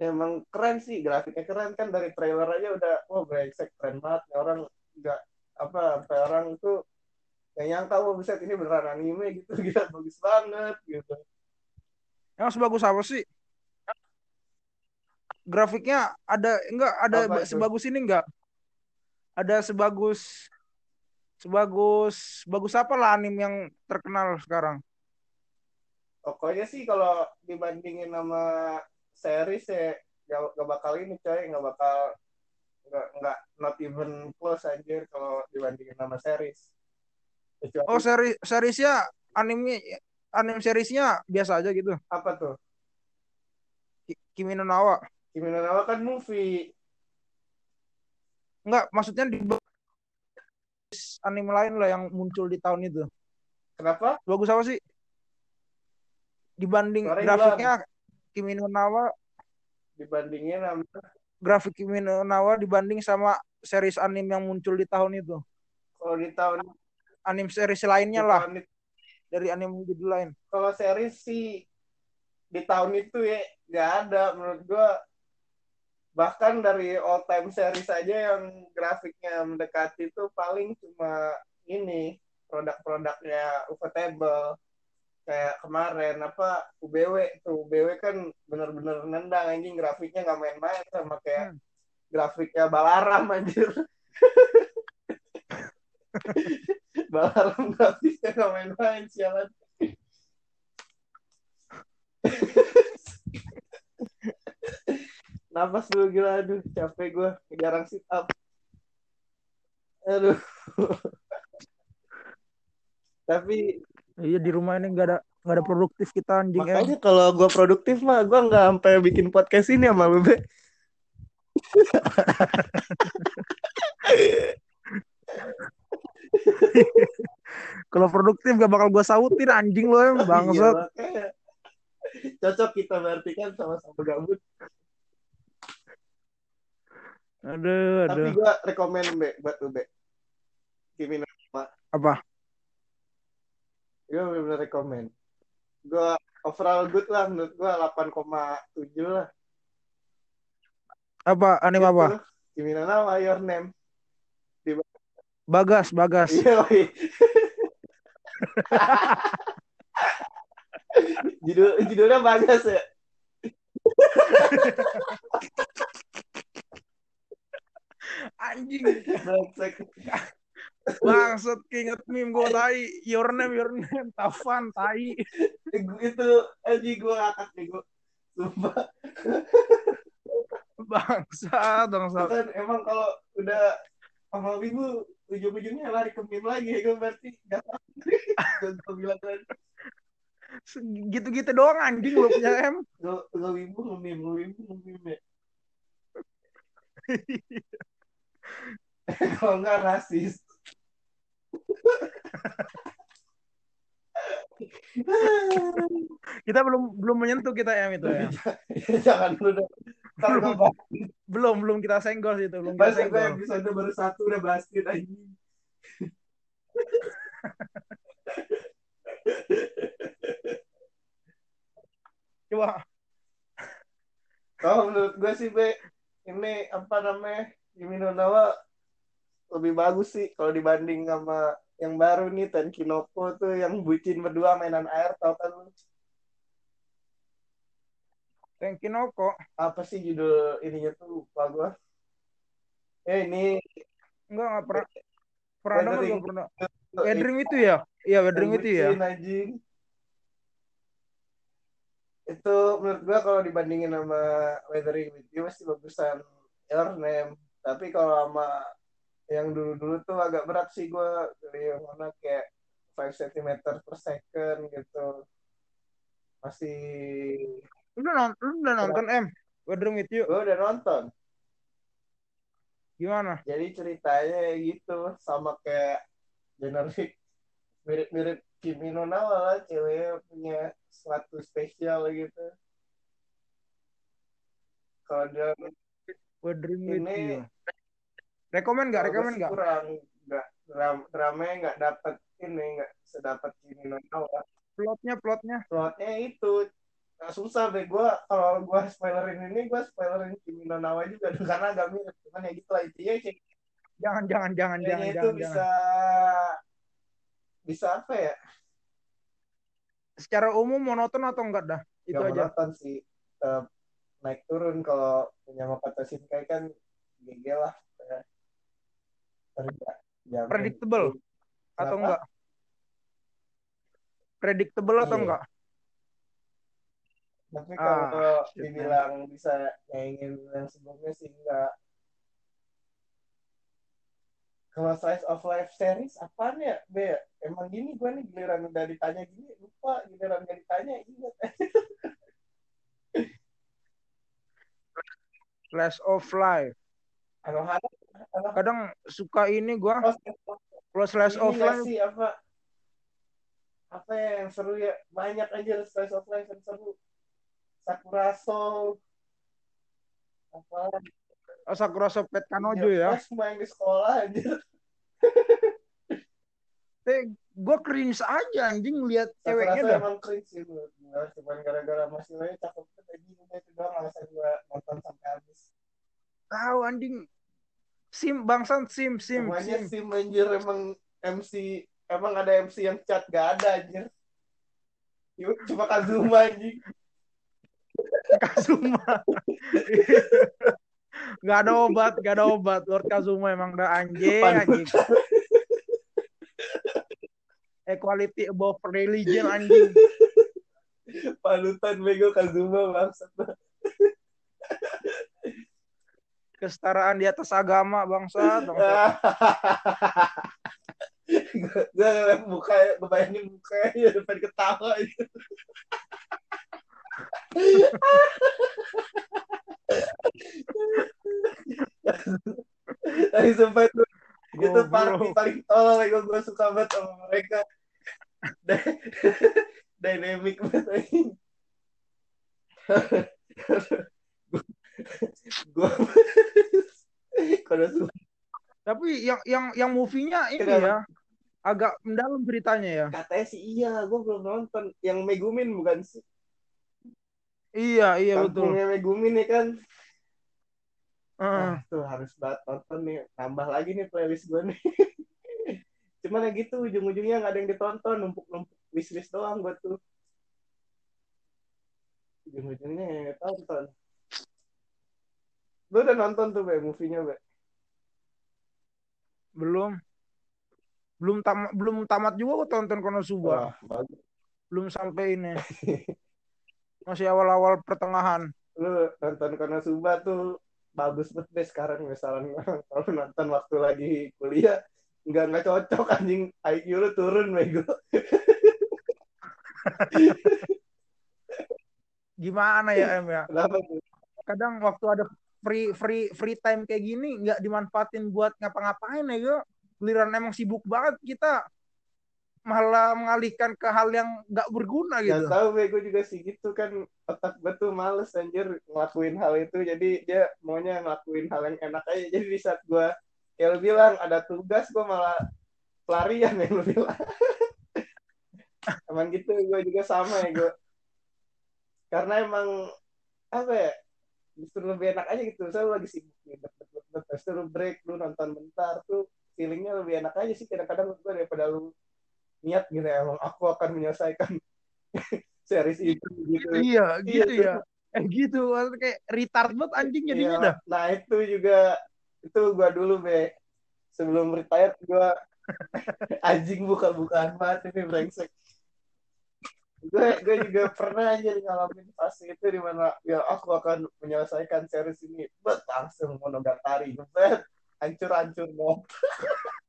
emang keren sih grafiknya keren kan dari trailer aja udah oh brengsek keren banget. Ya orang nggak apa sampai orang tuh nggak nyangka oh bisa ini beneran anime gitu. Gila bagus banget gitu. Yang sebagus apa sih? Grafiknya ada enggak ada Apa itu? sebagus ini enggak? Ada sebagus sebagus bagus apa lah anime yang terkenal sekarang? Pokoknya sih kalau dibandingin sama series ya gak, gak bakal ini coy nggak bakal nggak nggak not even close anjir kalau dibandingin sama series oh seri seriesnya anime anime seriesnya biasa aja gitu. Apa tuh? Ki- Kimi no Na wa Kimi no Na wa kan movie. Enggak maksudnya di anime lain lah yang muncul di tahun itu. Kenapa? Bagus apa sih? Dibanding Suaranya grafiknya Kimi no Na wa dibandingin sama grafik Kimi no Na wa dibanding sama series anime yang muncul di tahun itu. Kalau di tahun anime series lainnya lah. dari anime judul lain. Kalau series sih di tahun itu ya nggak ada menurut gua. Bahkan dari all time series aja yang grafiknya mendekati itu paling cuma ini produk-produknya Ufotable kayak kemarin apa UBW tuh UBW kan bener-bener nendang anjing. Grafiknya nggak main-main sama kayak Hmm. grafiknya Balaram anjir Balaram grafiknya nggak main-main sialan Napas dulu gila, aduh capek gue, jarang sit up. Aduh. Tapi Iya di rumah ini nggak ada nggak ada produktif kita anjing em. makanya kalau gue produktif mah gue nggak sampai bikin podcast ini sama lu Be. Kalau produktif gak bakal gue sautin anjing lo em Iya, bangsat. makanya. Cocok kita berarti kan sama-sama gabut. Aduh Tapi aduh. gue rekomen Be buat lu Be. Kimi no Apa? Gue bener rekomen. Gue overall good lah menurut gue 8,7 lah. Apa anime apa? Itu, Kimi no Na wa Your Name. Bagas Bagas. Iya. Judul judulnya bagus ya. Anjing. Bangsat keinget meme gue tai. Your name your name. Tafan tai. itu aja gue ngakak nih gue. Sumpah. Bangsat bangsat. Kan emang kalau udah sama minggu ujung-ujungnya lari ke meme lagi ya gue berarti gak gue bilang kan Gitu-gitu doang anjing lu punya em. gue wibu nge-meme, gue wibu nge-meme ya. kalau nggak rasis. Kita belum belum menyentuh kita em itu ya. Jangan lu dong. Ntar Belum. Belum belum kita senggol situ, belum kita senggol. episode baru satu udah basket anjing. Coba Kalau menurut gue sih Be, ini apa namanya Kimi no Na wa lebih bagus sih kalau dibanding sama yang baru nih Tenkinoko tuh yang bucin berdua mainan air tau kan lu? Tenkinoko. apa sih judul ininya tuh lupa gue eh ini Enggak enggak pernah pernah dengar Weathering. gua pernah. Weathering itu ya? Iya, weathering itu ya. anjing. itu menurut gua kalau dibandingin sama Weathering with You masih bagusan Your Name tapi kalau sama yang dulu-dulu tuh agak berat sih gua dari yang mana kayak 5 cm per second gitu masih Lu udah nonton, lu udah nonton M? Weathering with you. gua udah nonton Gimana? jadi ceritanya gitu sama kayak generik mirip-mirip Kimi no Na wa lah cewek punya sesuatu spesial gitu kalau dia Weathering with Ini- you. Rekomen nggak? Rekomen nggak? kurang nggak dram dramanya nggak dapet ini nggak sedapat Kimi no Na wa Plotnya, plotnya. plotnya itu Nah, susah deh gue kalau gue spoilerin ini gue spoilerin Kimi no Na wa juga karena agak mirip cuman ya gitu lah intinya kayak Jangan, jangan, jangan, jangan, itu jangan, bisa jangan. bisa apa ya Secara umum monoton atau enggak dah? Itu Gak aja. monoton sih Tetap naik turun kalau punya Makoto Shinkai kan GG lah ya. Predictable atau enggak? Predictable atau Iya. enggak? Tapi Ah, kalau shit, dibilang bisa nyaingin yang sebelumnya sih enggak. Kalau slice of life series apaan ya? Be, emang gini gue nih giliran udah ditanya gini lupa giliran gak ditanya ingat. Flash of life. Kadang suka ini gua. Oh, kalau slash of life. sih apa? Apa ya yang seru ya? Banyak aja slice of life yang seru Sakura Soul apa Sakura Sopet Kanojo ya. Pas main di sekolah aja Eh, gue cringe aja anjing lihat ceweknya dah. emang cringe sih gue cuman gara-gara masih aja cakep udah itu doang alasan gue nonton sampai habis. Tahu anjing. Sim bangsan sim sim semuanya sim. sim anjir. Emang MC emang ada MC yang chat gak ada anjir. Yuk, cuma Kazuma anjing Kazuma. gak ada obat, gak ada obat. Lord Kazuma emang udah anjing, anjing. Equality above religion anjing. panutan bego Kazuma bangsat kesetaraan di atas agama bangsa. bangsa. gue ngeliat muka bayangin mukanya depan ketawa itu tapi sumpah itu itu Goblok. party paling tolol yang gue suka banget sama mereka Dy- dynamic banget gue Tapi yang yang yang movie-nya ini Kenapa? ya agak mendalam ceritanya ya. katanya sih iya gue belum nonton yang Megumin bukan sih Iya, iya betul. kampungnya Megumin ya kan Heeh. Wah, tuh harus banget nonton nih. Nambah lagi nih playlist gue nih. Cuman ya gitu, ujung-ujungnya nggak ada yang ditonton, numpuk-numpuk wishlist doang buat tuh. Ujung-ujungnya ya nggak tonton. Lu udah nonton tuh, Be, movie-nya, Be? belum belum tamat belum tamat juga gua tonton Konosuba. Wah, bagus. Belum sampai ini. Masih awal-awal pertengahan. Lu nonton Konosuba tuh bagus banget deh sekarang misalnya kalau nonton waktu lagi kuliah nggak nggak cocok anjing IQ lu turun bego Gimana ya Em ya? kenapa Kadang waktu ada free free free time kayak gini nggak dimanfaatin buat ngapa-ngapain ya gue. Giliran emang sibuk banget kita malah mengalihkan ke hal yang nggak berguna Gak gitu. tahu gue juga sih gitu kan. Otak gue tuh males anjir ngelakuin hal itu. Jadi dia maunya ngelakuin hal yang enak aja. Jadi di saat gue ya lu bilang ada tugas gue malah pelarian yang lu bilang. Emang gitu gue juga sama ya gue karena emang apa ya justru lebih enak aja gitu. Saya lagi sibuk nih. Terus lu break lu nonton bentar tuh feelingnya lebih enak aja sih kadang-kadang gue daripada lu niat gitu ya emang aku akan menyelesaikan series itu gitu. Iya, gitu Iya, ya. Eh gitu, kayak retard banget anjing jadinya Iya, dah. nah itu juga itu gua dulu be. Sebelum retired gua anjing buka-bukaan banget ini brengsek. Gue gue juga pernah aja ngalamin fase itu di mana ya aku akan menyelesaikan series ini. Bet langsung monogatari bet hancur-hancur banget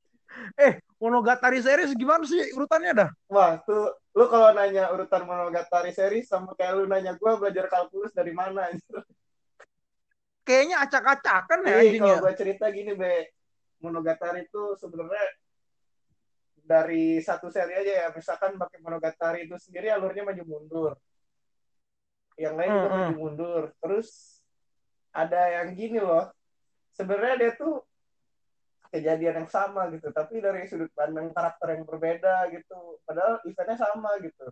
Eh, Monogatari series gimana sih urutannya dah? wah tuh lu kalau nanya urutan monogatari series sama kayak lu nanya gua belajar kalkulus dari mana. Kayaknya acak-acakan ya anjing kalau gue cerita gini, Be. Monogatari itu sebenarnya dari satu seri aja ya. Misalkan pakai Monogatari itu sendiri alurnya maju mundur. Yang lain juga Hmm, hmm. maju mundur. Terus ada yang gini loh. Sebenarnya dia tuh kejadian yang sama gitu, tapi dari sudut pandang karakter yang berbeda gitu. Padahal eventnya sama gitu.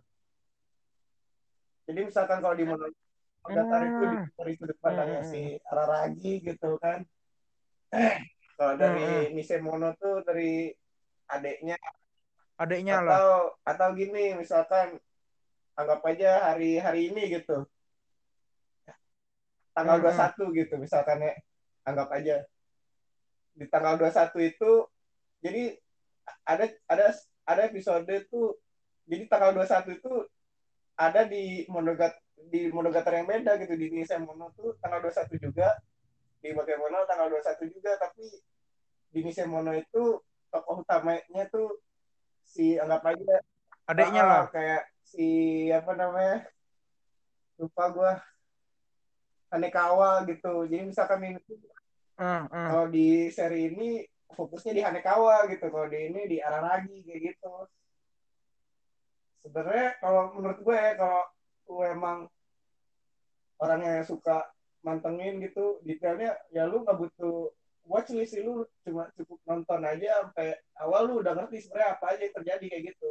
Jadi misalkan kalau di Monogatari itu di- dari sudut pandangnya Hmm. si Araragi gitu kan. Kalau dari Nisemono tuh dari adeknya Adeknya lah. atau atau gini misalkan anggap aja hari hari ini gitu. Tanggal Hmm. 21 gitu misalkan ya. Anggap aja. Di tanggal 21 itu jadi ada ada ada episode tuh jadi tanggal 21 itu ada di Monogat di Monogatari yang beda gitu di Nisemono tuh tanggal 21 juga di Bakemono tanggal 21 juga tapi di Nisemono itu tokoh utamanya tuh si anggap aja Adeknya ah, lah. kayak si apa namanya lupa gua Hanekawa gitu jadi misalkan ini eh. kalau di seri ini fokusnya di Hanekawa gitu. Kalau di ini di Araragi kayak gitu. Sebenarnya kalau menurut gue ya kalau lu emang orang yang suka mantengin gitu detailnya ya lu nggak butuh watchlist sih lu cuma cukup nonton aja sampai awal lu udah ngerti sebenarnya apa aja yang terjadi kayak gitu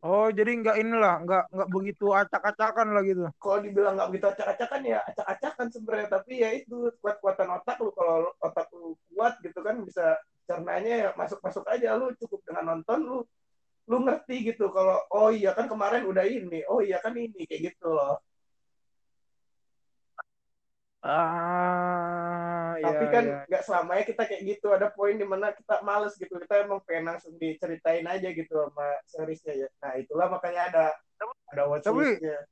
Oh, jadi nggak inilah, nggak nggak begitu acak-acakan lah gitu. kalau dibilang nggak begitu acak-acakan ya acak-acakan sebenarnya. Tapi ya itu kuat-kuatan otak lu. Kalau otak lu kuat gitu kan bisa cernanya ya masuk-masuk aja. Lu cukup dengan nonton lu lu ngerti gitu. Kalau oh iya kan kemarin udah ini oh iya kan ini kayak gitu loh Ah, tapi iya, kan iya. nggak selamanya kita kayak gitu. Ada poin di mana kita males gitu. Kita emang pengen langsung diceritain aja gitu sama seriesnya ya. Nah itulah makanya ada ada watchlistnya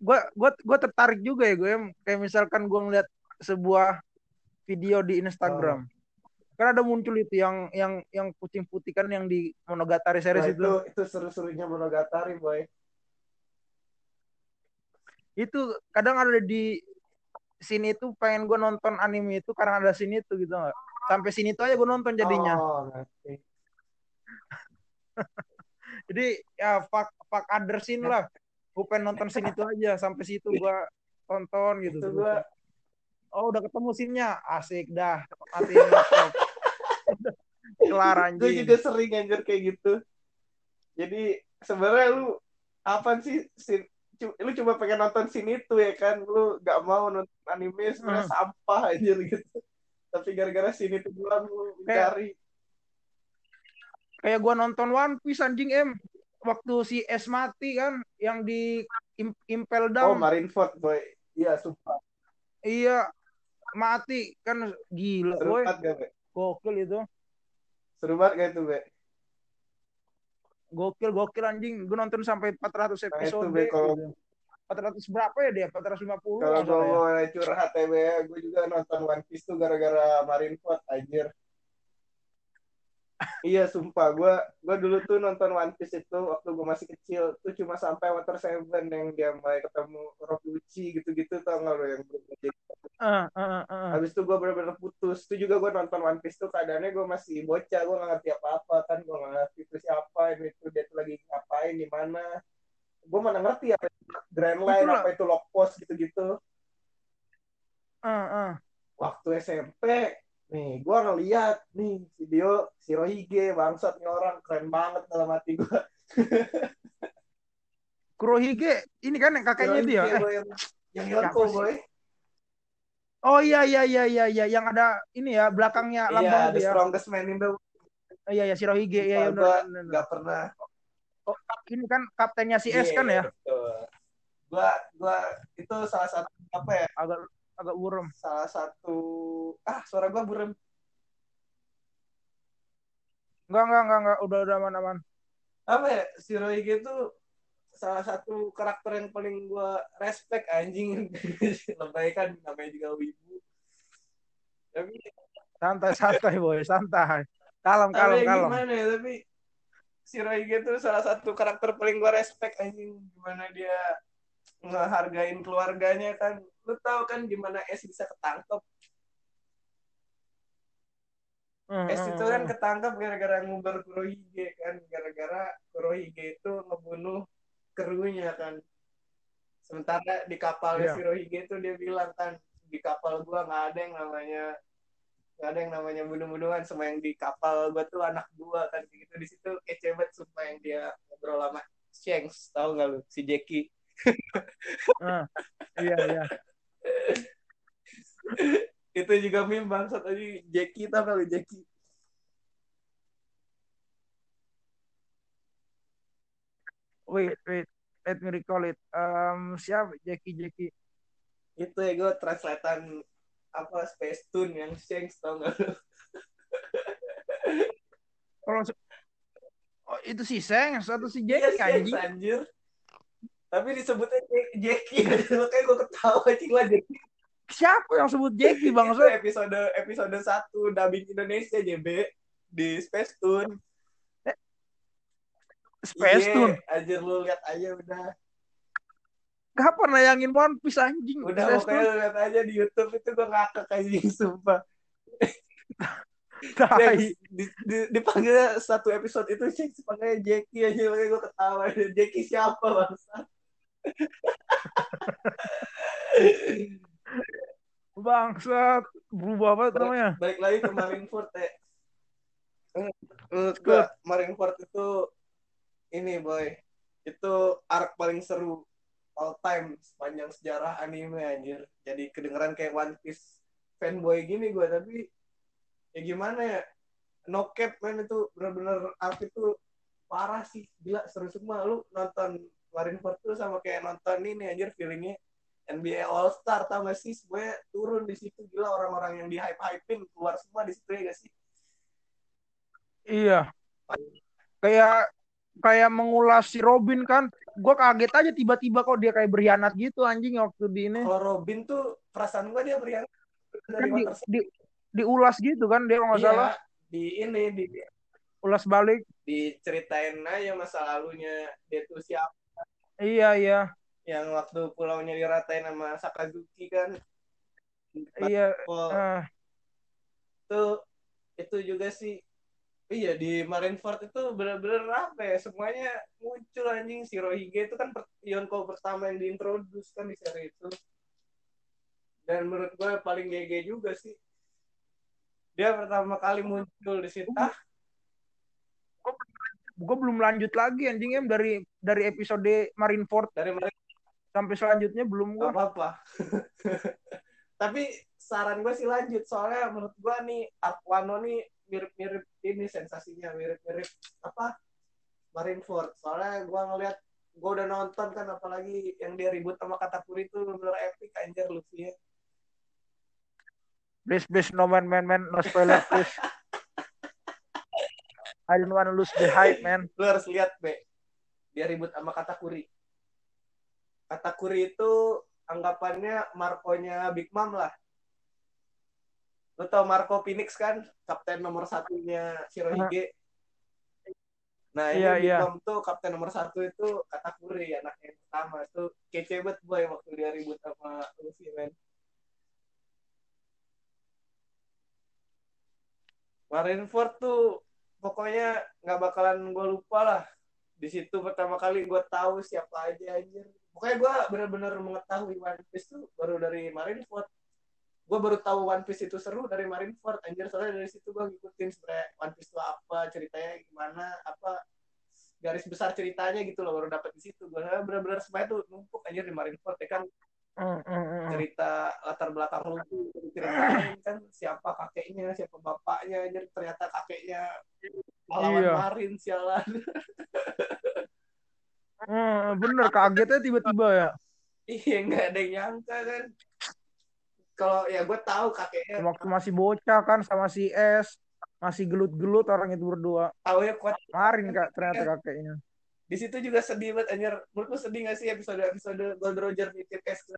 gue gue gue tertarik juga ya gue kayak misalkan gue ngeliat sebuah video di Instagram. Kan ada muncul itu yang yang yang kucing putih kan yang di Monogatari series itu. itu itu seru-serunya Monogatari boy. Itu kadang ada di sini tuh pengen gue nonton anime itu karena ada sini itu gitu nggak sampai sini tuh aja gue nonton jadinya. Oh ngerti jadi ya fuck fuck other scene lah. Gue pengen nonton sini tuh aja sampai situ gue tonton gitu itu gua oh udah ketemu scene-nya? Asik dah matiin laptop. Kelar gue anjing. juga sering anjir kayak gitu. Jadi sebenarnya lu apa sih sin- cu- lu cuma pengen nonton sini itu ya kan? Lu gak mau nonton anime sebenarnya Hmm. sampah anjir gitu. Tapi gara-gara sini tuh doang lu Kayak- cari. Kayak gue nonton One Piece anjing em. Waktu si S mati kan yang di im- impel oh down Marineford boy. Iya sumpah. Iya mati. Kan gila seru boy. banget gak be? Gokil itu. Seru banget gak itu be gokil gokil anjing. Gue nonton sampai 400 Nah, itu, episode kalau- gitu. 400 berapa ya dia? 450 kalau gue mau curhat ya gue juga nonton One Piece tuh gara-gara Marineford anjir Iya sumpah gue gue dulu tuh nonton One Piece itu waktu gue masih kecil tuh cuma sampai Water Seven yang dia mulai ketemu Rock Lucci gitu-gitu tau gak lo yang jadi Ah, ah, ah, ah. Habis itu gue bener-bener putus. Itu juga gue nonton One Piece tuh keadaannya gue masih bocah. Gue gak ngerti apa-apa kan. Gue gak ngerti itu siapa. Ini itu dia tuh lagi ngapain, di mana. Gue mana ngerti apa itu Grand Line, Itulah. apa itu Lock Post gitu-gitu. Ah, ah. Waktu SMP, nih gue ngeliat nih video Shirohige, bangsat nih orang. Keren banget dalam hati gue. Kurohige ini kan yang kakaknya itu ya eh, yang, yang Yonko, boy. oh iya iya iya iya iya yang ada ini ya belakangnya Iya, lambang the itu ya strongest man in the world. Oh, iya iya Shirohige iya iya benar, gua benar, benar. Gak pernah Oh, ini kan kaptennya si S Iya, kan ya betul. Gua gua itu salah satu apa ya? agak agak buram Salah satu ah suara gua burem. enggak enggak enggak enggak udah udah aman aman Apa ya? Shirohige itu salah satu karakter yang paling gua respect anjing. Lebay kan namanya juga wibu. Tapi santai santai boy santai kalem kalem kalem gimana ya? Tapi Shirohige itu salah satu karakter paling gua respect anjing gimana dia ngehargain keluarganya kan. Lu tahu kan gimana S bisa ketangkep? Hmm, Es hmm, itu kan hmm. ketangkap gara-gara ngubar Kurohige kan, gara-gara Kurohige itu ngebunuh krunya kan. Sementara di kapalnya Iya. Shirohige itu dia bilang kan di kapal gua nggak ada yang namanya nggak ada yang namanya bunuh-bunuhan sama yang di kapal gua tuh anak gua kan. Gitu. Di situ kece banget sumpah yang dia ngobrol sama Shanks. Tahu nggak lu? Si Jackie. Ah, iya iya itu juga meme bangsat tadi Jackie tau lu Jackie? Wait wait. Let me recall it. Um siapa? Jackie Jackie. Itu ya gue translatean apa Space Tune yang Shanks tau lu? Kalau oh, itu si Seng atau si Iya, Jackie Shanks, anjing? anjir. Tapi disebutnya Jack- Jackie, makanya gue ketawa anjing lah Jackie. siapa yang sebut Jackie bang Itu episode episode 1 dubbing Indonesia JB di Space Tune. Space Iya, Tune Anjir lu lihat aja udah. kapan nayangin One Piece anjing Udah Space pokoknya lu lihat aja di YouTube itu gue ngakak anjing sumpah. Shanks, di, di, dipanggil satu episode itu Shanks panggilnya Jackie aja makanya gue ketawa. Jackie siapa bangsa? Bangsat berubah banget namanya balik lagi ke Marineford ya. Menurut gue Marineford itu ini boy, itu arc paling seru all time sepanjang sejarah anime anjir. Jadi kedengeran kayak One Piece fanboy gini gue tapi ya gimana ya? No cap man itu bener-bener arc itu parah sih gila seru semua lu nonton Marineford tuh sama kayak nonton ini anjir feelingnya NBA All Star tau gak sih? Semuanya turun di situ gila orang-orang yang di hype hypein keluar semua di situ ya gak sih? Iya. Kayak kayak mengulas si Robin kan gue kaget aja tiba-tiba kok dia kayak berkhianat gitu anjing waktu di ini. Kalau Robin tuh perasaan gue dia berian kan di, di, diulas gitu kan dia nggak iya, salah. di ini di ulas balik. diceritain aja masa lalunya dia tuh siapa iya iya. Yang waktu pulaunya diratain sama Sakazuki kan. Iya Oh, eh, itu itu juga sih. Iya di Marineford itu bener-bener apa ya semuanya muncul anjing. Si Rohige itu kan per- Yonko pertama yang diintroduce kan di seri itu. Dan menurut gue paling GG juga sih. Dia pertama kali muncul di situ. Ah gue belum lanjut lagi anjing em. Dari dari episode Marineford dari Marineford sampai selanjutnya belum gue apa-apa. Tapi saran gue sih lanjut. Soalnya menurut gue nih Arc Wano nih mirip-mirip ini sensasinya mirip-mirip apa? Marineford soalnya gue ngeliat gue udah nonton kan apalagi yang dia ribut sama Katakuri itu bener epic anjir Luffy ya please please no man man man no spoiler please I don't wanna lose the hype man. Lu harus lihat be. Dia ribut sama Katakuri. Katakuri itu anggapannya Marco-nya Big Mom lah. Lu tau Marco Phoenix kan? Kapten nomor satunya Shirohige. Nah ini Iya, Big iya. Mom tuh kapten nomor satu itu Katakuri anaknya yang pertama. Itu kece banget boy waktu dia ribut sama Luffy men Marineford tuh pokoknya nggak bakalan gue lupa lah. Di situ pertama kali gue tahu siapa aja anjir. Pokoknya gue benar-benar mengetahui One Piece tuh baru dari Marineford. Gue baru tahu One Piece itu seru dari Marineford anjir. Soalnya dari situ gue ngikutin sebenarnya One Piece itu apa ceritanya gimana apa garis besar ceritanya gitu loh baru dapet di situ. Gue benar-benar semuanya tuh numpuk anjir di Marineford. Ya kan. Cerita latar belakang lu tuh ceritain kan siapa kakeknya siapa bapaknya anjir ternyata kakeknya pahlawan Iya. marin sialan. Bener kagetnya tiba-tiba ya. Iya nggak ada yang nyangka kan. Kalau ya gue tahu kakeknya. Waktu masih bocah kan sama si S masih gelut-gelut orang itu berdua. Tahu ya kuat. Kemarin kak ternyata kakeknya di situ juga sedih banget anjir. Menurut lu sedih gak sih episode episode Gold Roger nitip es ke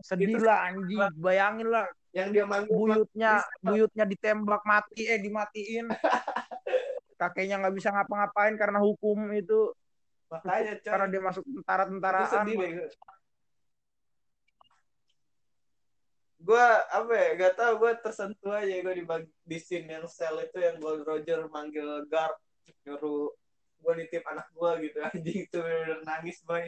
sedih lah anjing. bayangin lah. Yang dia manggil buyutnya buyutnya ditembak mati eh dimatiin. Kakeknya nggak bisa ngapa-ngapain karena hukum itu. Makanya coy. Karena dia masuk tentara-tentaraan gue apa ya gak tau gue tersentuh aja gue di di scene yang sel itu yang Gold Roger manggil guard nyuruh gue nitip anak gue gitu anjing itu bener-bener nangis boy.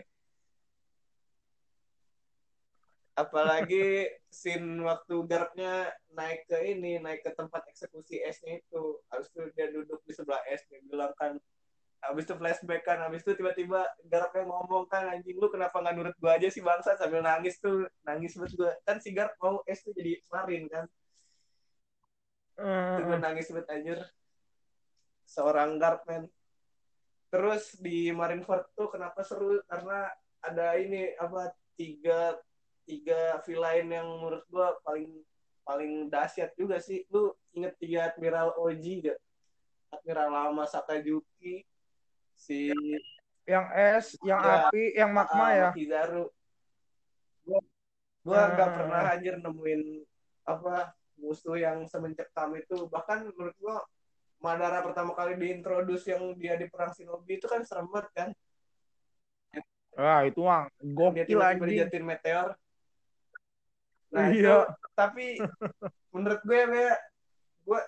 Apalagi scene waktu garpnya naik ke ini naik ke tempat eksekusi S-nya itu. Habis itu dia duduk di sebelah S dia bilang kan habis itu flashback kan habis itu tiba-tiba garapnya ngomong kan anjing lu kenapa nggak nurut gua aja sih bangsa? Sambil nangis tuh nangis banget gua. Kan si garap mau S tuh jadi marin kan. Gua Eh, nangis banget anjir. Seorang guard man terus di Marineford tuh kenapa seru karena ada ini apa tiga tiga villain yang menurut gua paling paling dahsyat juga sih lu inget tiga Admiral Oji gak Admiral lama Sakajuki si yang es yang Ya. api yang magma Ah, ya Makizaru. Gua gua Hmm. pernah anjir nemuin apa musuh yang semencekam itu. Bahkan menurut gua Madara pertama kali diintroduce yang dia di perang Shinobi itu kan serem banget kan. ah itu mah Dia gokil anjing dijatuhin meteor. Nah, Iya. itu tapi menurut gue ya gue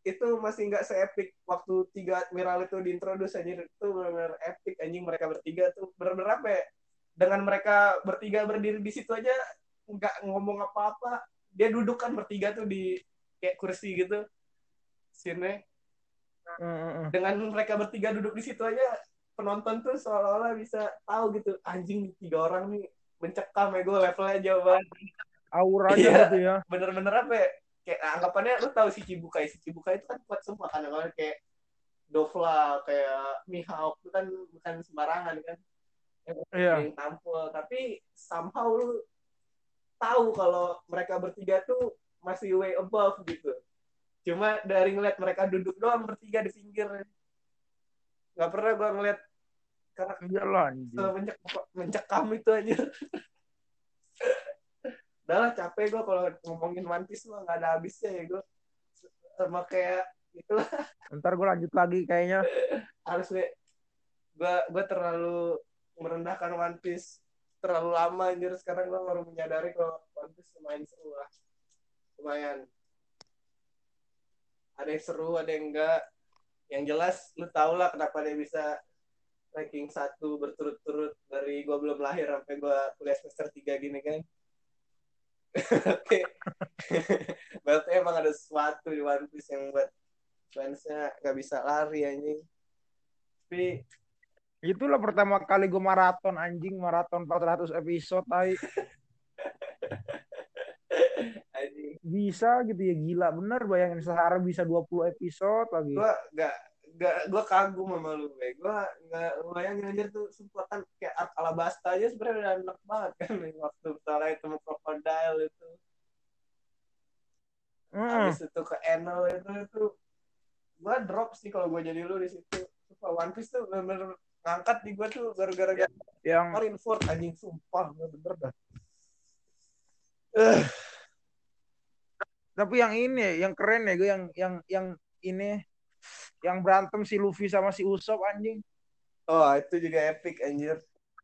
itu masih nggak se-epic waktu tiga admiral itu diintroduce anjir itu benar-benar epic anjing mereka bertiga tuh benar-benar apa ya dengan mereka bertiga berdiri di situ aja nggak ngomong apa-apa dia duduk kan bertiga tuh di kayak kursi gitu sini Mm, dengan mereka bertiga duduk di situ aja penonton tuh seolah-olah bisa tahu gitu anjing tiga orang nih mencekam ya gue levelnya jauh banget. Auranya Iya. gitu ya. bener-bener apa ya kayak anggapannya lu tahu si Cibukai si Cibukai itu kan kuat semua kan kalau kayak Dovla kayak Mihawk itu kan bukan sembarangan kan iya. yang tampil. Tapi somehow lu tahu kalau mereka bertiga tuh masih way above gitu cuma dari ngeliat mereka duduk doang bertiga di pinggir. Nggak pernah gua ngeliat karena anjing. mencek mencekam itu aja udah lah capek gue kalau ngomongin One Piece mah nggak ada habisnya ya gue sama kayak itulah Ntar gue lanjut lagi kayaknya. harus gue gue gue terlalu merendahkan One Piece terlalu lama anjir. Sekarang gue baru menyadari kalau One Piece lumayan seru lah. Lumayan ada yang seru ada yang enggak yang jelas lu tau lah kenapa dia bisa ranking satu berturut-turut dari gue belum lahir sampai gue kuliah semester 3 gini kan Oke. Berarti emang ada sesuatu di One Piece yang buat fansnya gak bisa lari anjing. Tapi Itulah pertama kali gue maraton anjing, maraton 400 episode tai. anjing Bisa gitu ya gila. Bener bayangin sehari bisa 20 episode lagi. gue gak gak gue kagum sama lu gue nggak bayangin anjir tuh sempat kan kayak Ark Alabasta aja sebenarnya udah enak banget kan waktu pertama ketemu crocodile itu. Hmm. habis itu ke Enel itu itu gue drop sih kalau gue jadi lu di situ. Sumpah, One Piece tuh bener-bener ngangkat di gue tuh gara-gara Yang Marineford anjing sumpah bener dah tapi yang ini yang keren ya gue yang yang yang ini yang berantem si Luffy sama si Usopp anjing oh itu juga epic anjir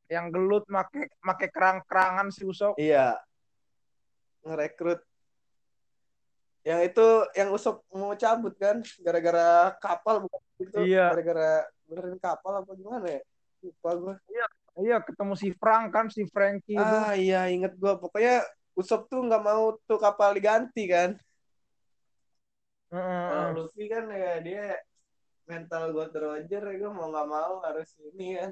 yang gelut make make kerang-kerangan si Usopp Iya. Ngerekrut. Yang itu yang Usop mau cabut kan gara-gara kapal bukan itu Iya. gara-gara benerin kapal apa gimana ya? Lupa gue. iya ketemu si Frank kan si Frankie itu Ah iya inget gue pokoknya Usop tuh nggak mau tuh kapal diganti kan. Kalau Luffy kan ya dia mental gue Roger ya gue mau nggak mau harus ini kan.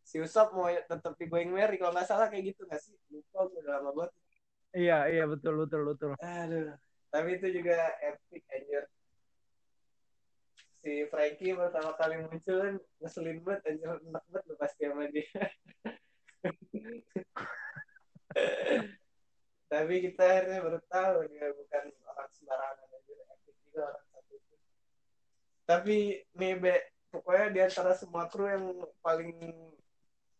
Si Usop mau tetap di Going Merry kalau nggak salah kayak gitu nggak sih? Lupa gue udah lama banget. iya iya betul betul betul Aduh, tapi itu juga epic anjir. Si Frankie pertama kali muncul kan ngeselin banget anjir, enak banget lu pasti sama dia. tapi kita akhirnya baru tahu dia bukan orang sembarangan anjir, juga orang satu. Tapi nih Be, pokoknya di antara semua kru yang paling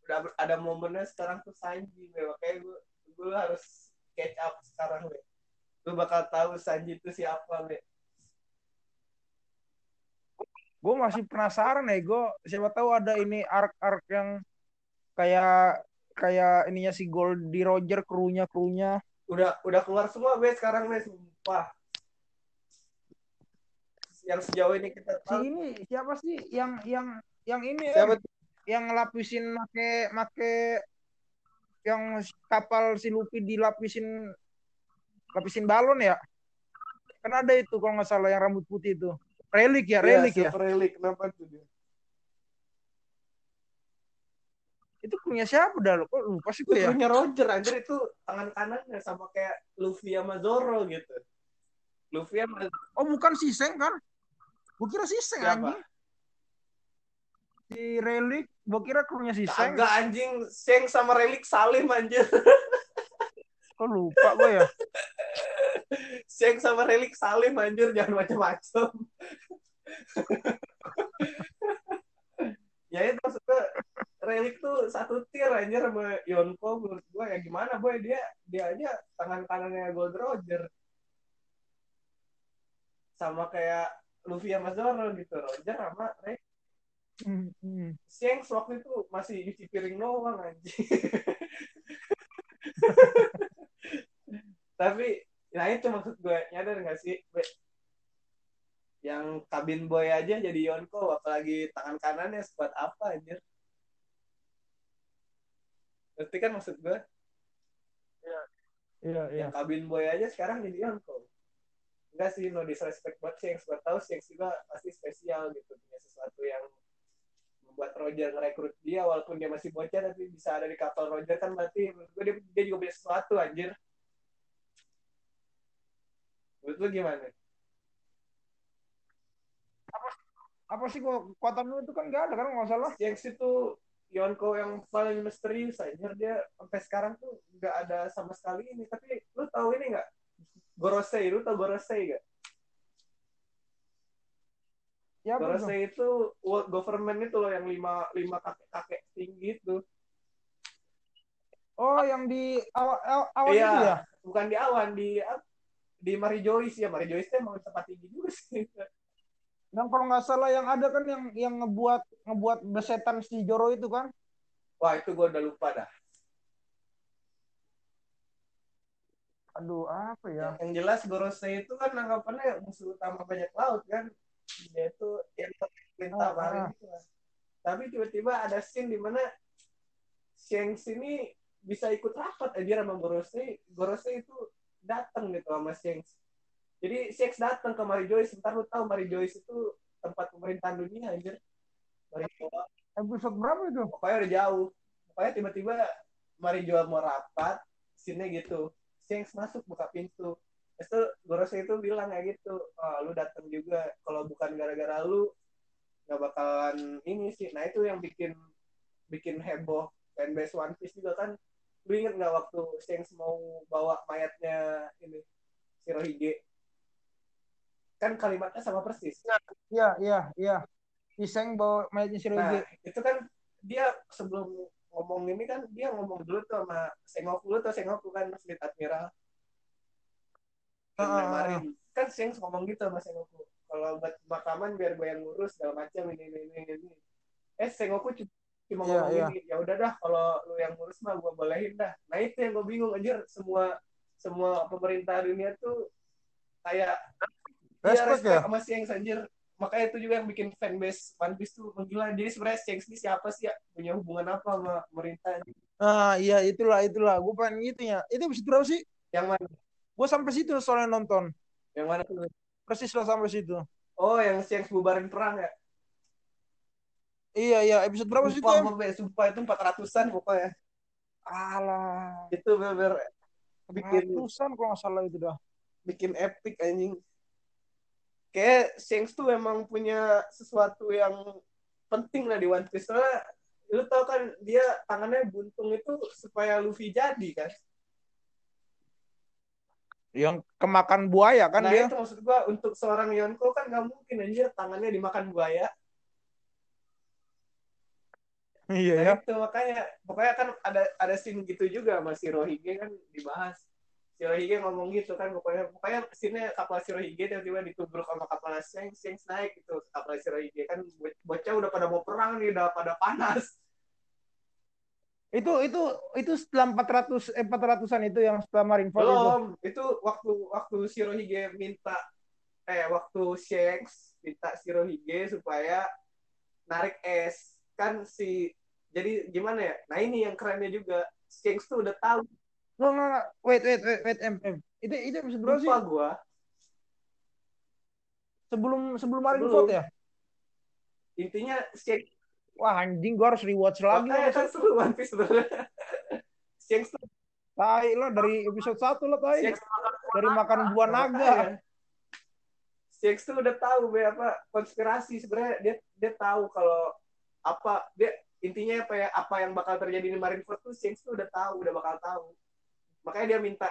udah ada momennya sekarang tuh Sanji, Be. makanya gue gue harus catch up sekarang Be. Lu bakal tahu Sanji itu siapa be. Gue masih penasaran ya gue siapa tahu ada ini arc arc yang kayak kayak ininya si Goldie Roger krunya krunya udah udah keluar semua be sekarang be. Sumpah yang sejauh ini kita si tahu. ini siapa sih yang yang yang ini siapa Em? yang ngelapisin make make yang kapal si Luffy dilapisin lapisin balon ya? Kan ada itu kalau nggak salah yang rambut putih itu. Relik ya relik ya, Silver Relic? Kenapa tuh dia? Itu punya siapa dah? Lo kok lupa sih gue ya? Punya Roger anjir itu tangan kanannya sama kayak Luffy sama Zoro gitu. Luffy sama oh bukan si Seng kan gue kira si Seng Siapa? anjing. Si relik gue kira krunya si Seng. Agak anjing. Seng sama Relic Salim anjir. Kok lupa gue ya? Seng sama Relic Salim anjir. Jangan macam-macam ya itu maksudnya Relic tuh satu tier anjir sama Yonko. Menurut gue ya gimana boy? Dia dia aja tangan kanannya Gold Roger. Sama kayak Luffy sama Zoro gitu Roger sama Relic Hmm, hmm. Waktu itu masih cuci piring doang anjing. Tapi nah itu maksud gue. Nyadar gak sih? Be? yang kabin boy aja jadi Yonko apalagi tangan kanannya sekuat apa anjir? Ngerti kan maksud gue? Iya iya. Yang kabin boy aja sekarang jadi Yonko enggak sih no disrespect buat Shanks. Buat tahu Shanks juga pasti spesial gitu punya sesuatu yang membuat Roger ngerekrut dia walaupun dia masih bocah tapi bisa ada di kapal Roger kan berarti menurut gue dia, dia juga punya sesuatu anjir. Menurut lu gimana? apa sih kok kekuatan lu itu kan nggak ada kan nggak salah? Shanks itu Yonko yang paling misterius anjir. Dia sampai sekarang tuh nggak ada sama sekali ini. Tapi lu tahu ini nggak Gorosei lu tahu Gorosei gak? Ya? Gorosei itu world government itu loh yang lima lima kakek kakek tinggi itu. Oh, yang di awan, awan Iya. itu ya? Bukan di awan di di Mary Joyce ya. Mary Joyce itu emang tempat tinggi juga sih. Yang kalau nggak salah yang ada kan yang yang ngebuat ngebuat besetan si Joro itu kan? Wah itu gue udah lupa dah. Aduh, apa ya? Yang jelas Gorosei itu kan anggapannya musuh utama banyak laut kan. Dia itu yang perintah Ah, marin ah. lah. Tapi tiba-tiba ada scene di mana Shanks ini bisa ikut rapat aja sama Gorosei. Gorosei itu datang gitu sama Shanks. Jadi Shanks datang ke Mary Joyce. Ntar lu tahu Mary Joyce itu tempat pemerintahan dunia anjir. Mary Joyce. Episode berapa itu? Pokoknya udah jauh. Pokoknya tiba-tiba Mary Joyce mau rapat. Scene gitu. Shanks masuk buka pintu. Terus tuh Gorosei itu bilang kayak gitu. Oh, lu datang juga. Kalau bukan gara-gara lu nggak bakalan ini sih. Nah itu yang bikin bikin heboh fanbase One Piece juga kan. Lu inget nggak waktu Shanks mau bawa mayatnya ini Shirohige? Kan kalimatnya sama persis. Iya, iya, iya. Iseng bawa mayatnya si Nah, itu kan dia sebelum ngomong ini kan dia ngomong dulu tuh sama Sengoku dulu tuh Sengoku kan Fleet Admiral. Ah, ah. Kemarin kan Shanks ngomong gitu sama Sengoku. Kalau buat pemakaman biar gue yang ngurus segala macam ini ini ini ini. Eh Sengoku cuma Iya, ngomong iya. gini, ya udah dah kalau lu yang ngurus mah gue bolehin dah. Nah itu yang gue bingung anjir semua semua pemerintah dunia tuh kayak Respect respect ya? sama anjir. Makanya itu juga yang bikin fanbase One Piece tuh menggila. Jadi sebenarnya Shanks ini siapa sih ya? Punya hubungan apa sama pemerintah? Ah, iya itulah itulah. Gue pengen gitu ya. Itu episode berapa sih? Yang mana? Gue sampai situ soalnya nonton. Yang mana tuh? Persis lah sampai situ. Oh, yang Shanks bubarin perang ya? Iya iya. Episode berapa sih itu? Sumpah, sumpah itu 400-an pokoknya. Alah. Itu bener bikin Ratusan kalau nggak salah itu dah. bikin epic anjing. Kayak Shanks tuh emang punya sesuatu yang penting lah di One Piece. Soalnya lu tau kan dia tangannya buntung itu supaya Luffy jadi kan. Yang kemakan buaya kan nah dia. itu maksud gua untuk seorang Yonko kan nggak mungkin anjir tangannya dimakan buaya. Iya Nah ya. itu makanya pokoknya kan ada ada scene gitu juga sama Shirohige kan dibahas. Shirohige ngomong gitu kan pokoknya pokoknya scene kapal Shirohige tiba-tiba ditubruk sama kapal Shanks, Shanks naik gitu kapal Shirohige kan bo- bocah udah pada mau perang nih udah pada panas. Itu itu itu setelah 400 eh 400-an itu yang setelah Marineford itu. Belum, itu waktu waktu Shirohige minta eh waktu Shanks minta Shirohige supaya narik es kan si jadi gimana ya? Nah ini yang kerennya juga Shanks tuh udah tahu Nggak, nggak, nggak. Wait, wait, wait, wait, M, M. Itu, itu episode berapa sih? lupa gua Sebelum sebelum Marineford Belum. ya? intinya Shanks Wah anjing, gua harus rewatch lagi. Makanya kan seru One Piece sebenarnya. Shanks tuh Tai lah dari episode 1 lah tai. Dari makan buah naga. Makanya. Shanks tuh udah tahu be apa konspirasi sebenarnya dia dia tahu kalau apa dia intinya apa ya apa yang bakal terjadi di Marineford tuh Shanks tuh udah tahu udah bakal tahu makanya dia minta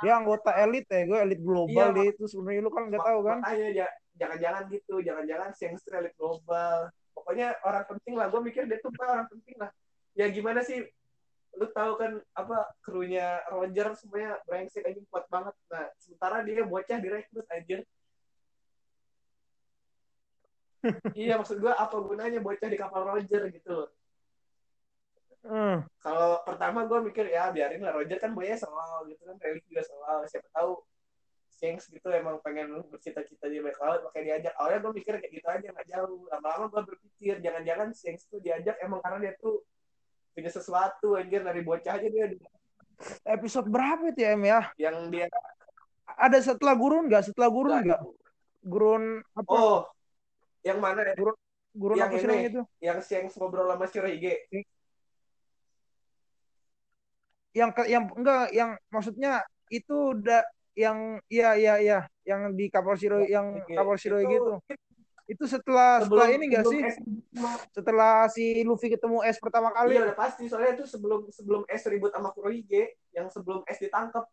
Dia anggota elit ya, gue elit global Iya, dia itu sebenarnya lu kan nggak tahu kan? makanya ja- jangan-jangan gitu jangan-jangan tuh elit global. Pokoknya orang penting lah gue mikir dia tuh orang penting lah. Ya gimana sih? Lu tahu kan apa krunya Roger semuanya brengsek aja kuat banget. Nah sementara dia bocah direkrut anjir iya maksud gue apa gunanya bocah di kapal Roger gitu loh Hmm. kalau pertama gue mikir ya biarin lah Roger kan boynya selalu gitu kan Relic juga selalu siapa tahu Shanks gitu emang pengen bercita-cita di bawah laut makanya diajak awalnya gue mikir kayak gitu aja nggak jauh lama-lama gue berpikir jangan-jangan Shanks tuh diajak emang karena dia tuh punya sesuatu anjir dari bocah aja dia Episode berapa itu ya, ya? yang dia Ada setelah gurun nggak? Setelah gurun nggak? Gurun apa? oh yang mana ya gurun yang apa sih itu? yang Shanks ngobrol sama Shirohige Yang ke, yang enggak yang maksudnya itu udah yang iya iya iya yang di kapal Shiro yang Oke, kapal Shiro itu- gitu. Itu setelah setelah ini enggak sebelum sih? es Setelah si Luffy ketemu S pertama kali. Iya udah pasti soalnya itu sebelum sebelum S ribut sama Kurohige yang sebelum S ditangkap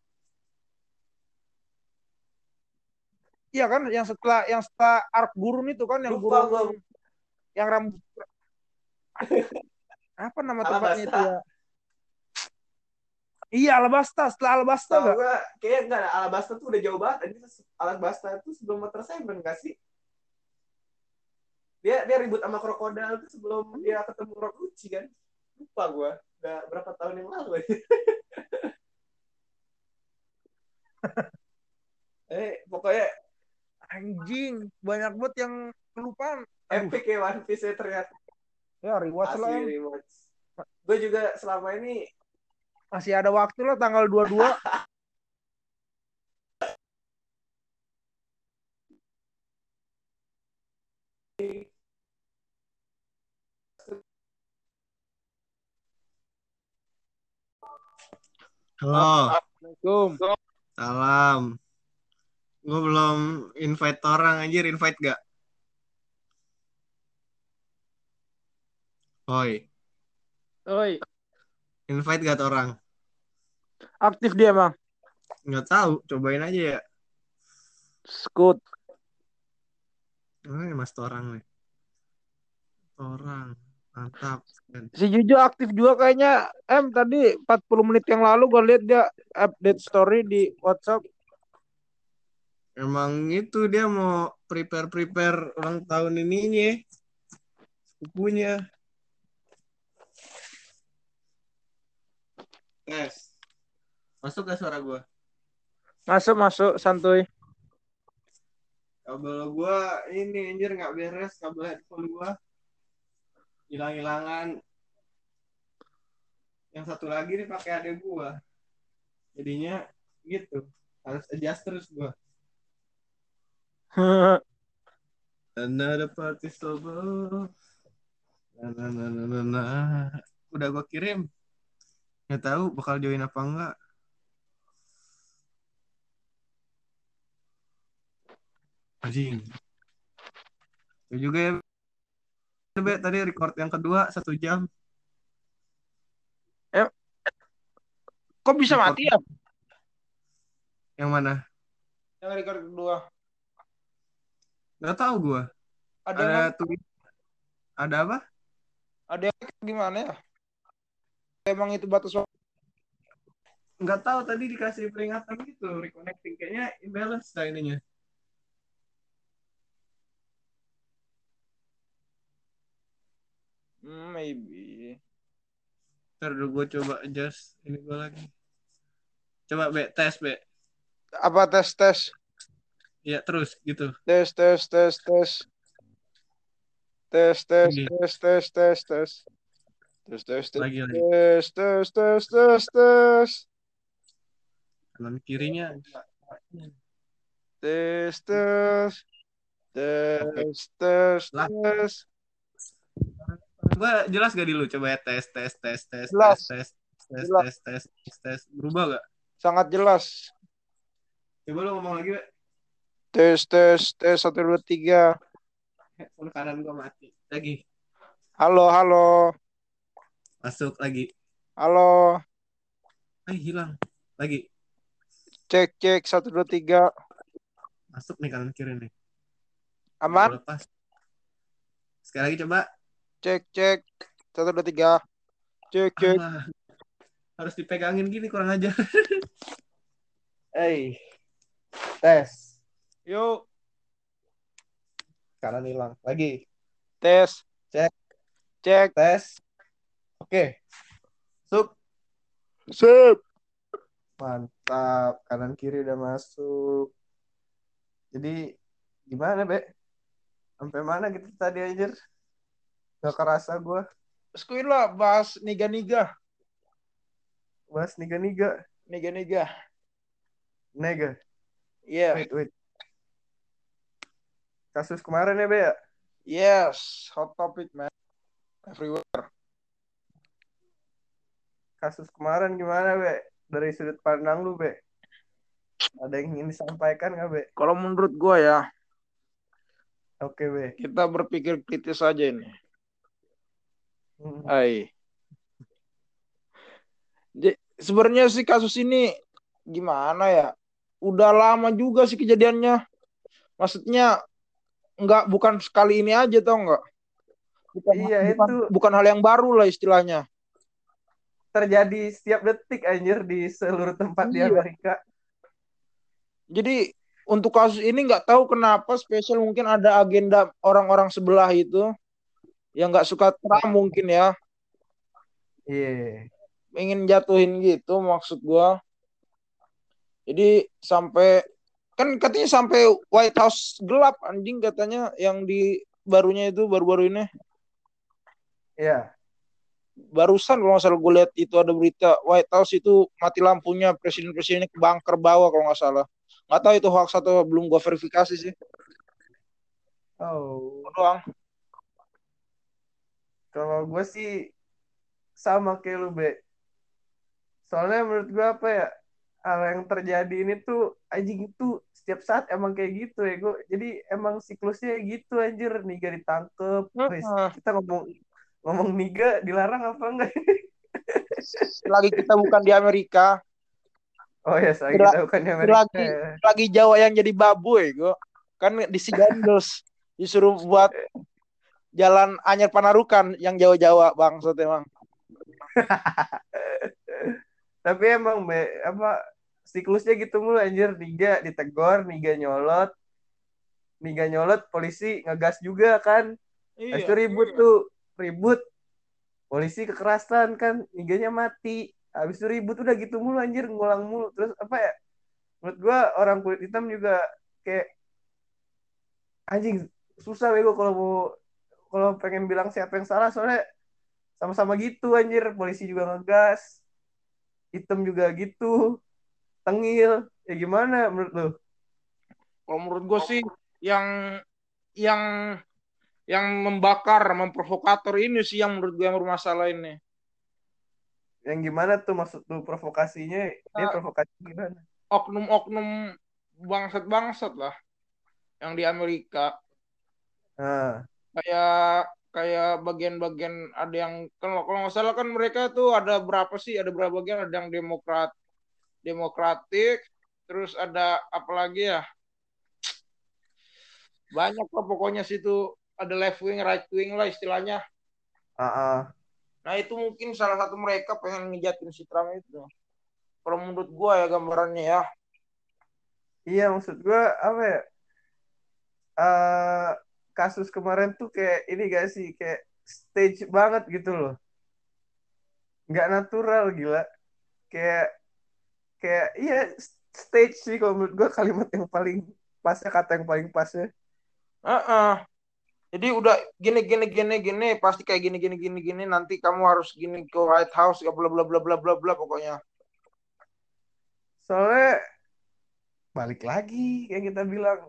Iya kan yang setelah yang setelah arc gurun itu kan yang Lupa gurun gua. yang rambut apa nama tempatnya itu ya? Iya Alabasta, setelah Alabasta Tahu gak? gua kayak enggak ada Alabasta tuh udah jauh banget. Ini Alabasta itu sebelum Water Seven gak sih? Dia dia ribut sama krokodil tuh sebelum dia ketemu Rokuchi kan? Lupa gua. Udah berapa tahun yang lalu aja. eh pokoknya Anjing, banyak banget yang kelupaan. Epic ya One Piece ya ternyata. ya rewatch lah. Rewatch. Gue juga selama ini Masih ada waktu lah tanggal 22. Halo, Assalamualaikum. salam. Gue belum invite orang anjir, invite gak? Oi, Oi, invite gak tuh orang? aktif dia emang. Nggak tahu, cobain aja ya. Oh, ini mas orang nih. Orang, mantap. Si Jujo aktif juga kayaknya. Em tadi 40 menit yang lalu gue lihat dia update story di WhatsApp. Emang itu dia mau prepare-prepare ulang tahun ininya. Sepupunya. Tes. Masuk gak suara gue? Masuk masuk santuy. kabel gua ini anjir nggak beres kabel headphone gua. Hilang-hilangan. Yang satu lagi nih pakai adek gua. Jadinya gitu. Harus adjust terus gua. Another party sober nah, nah, nah, nah, nah, udah gua kirim nggak tahu bakal join apa enggak. Anjing. Itu juga ya. Be, tadi record yang kedua satu jam. Kok bisa Record. mati ya? yang mana? Yang record kedua. nggak tahu gua. Ada ada yang tuh ada apa? Ada yang gimana ya? Emang itu batas waktu. nggak tahu tadi dikasih peringatan gitu reconnecting. Kayaknya imbalance dah ininya. Hmm, maybe. ntar gua coba adjust ini gua lagi. Coba be tes be. Apa tes tes? Ya terus gitu. Tes tes tes tes. Tes tes tes tes tes tes tes tes tes lagi lagi. tes tes tes tes tes kanan kirinya. Tes tes tes Oke. tes Lah. tes gua jelas gak di lu? Coba ya tes tes tes tes Jelas. tes tes tes tes tes tes tes. Berubah gak? Sangat jelas. Coba lu ngomong lagi tes tes tes satu dua tiga. Kanan gua mati. Lagi. Halo halo masuk lagi. Halo. Eh hilang. Lagi. Cek cek satu dua tiga. Masuk nih kanan kiri nih. Aman? Lepas. Sekali lagi coba. Cek cek. Satu dua tiga. Cek cek. Ah, harus dipegangin gini kurang aja eh tes. Yuk. Kanan hilang. Lagi. Tes. Cek. cek. Tes oke. Sub sip mantap. Kanan kiri udah masuk. Jadi gimana be? Sampai mana gitu tadi anjir? Gak kerasa gua. Skuin lah bahas niga niga bahas niga niga niga? Niga nega yeah wait wait. Kasus kemarin ya be ya? Yes. Hot topic man. Everywhere kasus kemarin gimana be dari sudut pandang lu be ada yang ingin disampaikan nggak be kalau menurut gua ya oke be kita berpikir kritis aja ini Hmm. Hai. Sebenarnya sih kasus ini gimana ya? Udah lama juga sih kejadiannya. maksudnya nggak bukan sekali ini aja tau nggak bukan, Iya, bukan, itu. bukan hal yang baru lah istilahnya terjadi setiap detik anjir di seluruh tempat di Iya. Amerika. jadi untuk kasus ini nggak tahu kenapa spesial mungkin ada agenda orang-orang sebelah itu yang nggak suka Trump mungkin ya Iya. ingin jatuhin gitu maksud gua jadi sampai kan katanya sampai White House gelap anjing katanya yang di barunya itu baru-baru ini Iya. Barusan kalau nggak salah gue lihat itu ada berita White House itu mati lampunya presiden-presidennya ke bunker bawah kalau nggak salah nggak tahu itu hoax atau belum gue verifikasi sih Oh. doang Kalau gue sih sama kayak lu, Be. Soalnya menurut gue apa ya, hal yang terjadi ini tuh anjing itu setiap saat emang kayak gitu ya. Gua, jadi emang siklusnya gitu anjir. Niga ditangkep. Wis, Heeh. kita ngomong ngomong niga dilarang apa enggak? lagi kita bukan di Amerika Oh ya, saya Kira- kita bukan di Amerika. lagi ya. lagi Jawa yang jadi babu ya gue kan di Sigandos disuruh buat jalan Anyar Panarukan yang Jawa-Jawa bang emang Tapi emang be, apa siklusnya gitu mulu anjir. Niga ditegor, niga nyolot. Niga nyolot, polisi ngegas juga kan. Habis itu ribut tuh, ribut. Polisi kekerasan kan, niganya mati. Habis itu ribut udah gitu mulu anjir, ngulang mulu. Terus apa ya? Menurut gua orang kulit hitam juga kayak anjing susah bego kalau mau kalau pengen bilang siapa yang salah soalnya sama-sama gitu anjir, polisi juga ngegas. Hitam juga gitu. Tengil. Ya gimana menurut lu? Kalau menurut gue sih yang yang yang membakar, memprovokator ini sih yang menurut gue yang bermasalah ini. Yang gimana tuh maksud lu provokasinya? Dia Ah. provokasi gimana? Oknum-oknum bangsat-bangsat lah yang di Amerika Nah, kayak kayak bagian-bagian ada yang kalau kalau nggak salah kan mereka tuh ada berapa sih ada berapa bagian ada yang demokrat demokratik terus ada apa lagi ya banyak lah pokoknya situ ada left wing right wing lah istilahnya ah, ah. Nah itu mungkin salah satu mereka pengen ngejatin si Trump itu. Kalau menurut gua ya gambarannya ya. Iya maksud gue apa ya? Eh kasus kemarin tuh kayak ini gak sih kayak stage banget gitu loh. Nggak natural gila. Kayak kayak iya stage sih kalau menurut gue kalimat yang paling pasnya kata yang paling pasnya. Heeh. Jadi udah gini gini gini gini pasti kayak gini gini gini gini nanti kamu harus gini ke White House ya bla bla bla bla bla bla pokoknya. Soalnya balik lagi kayak kita bilang.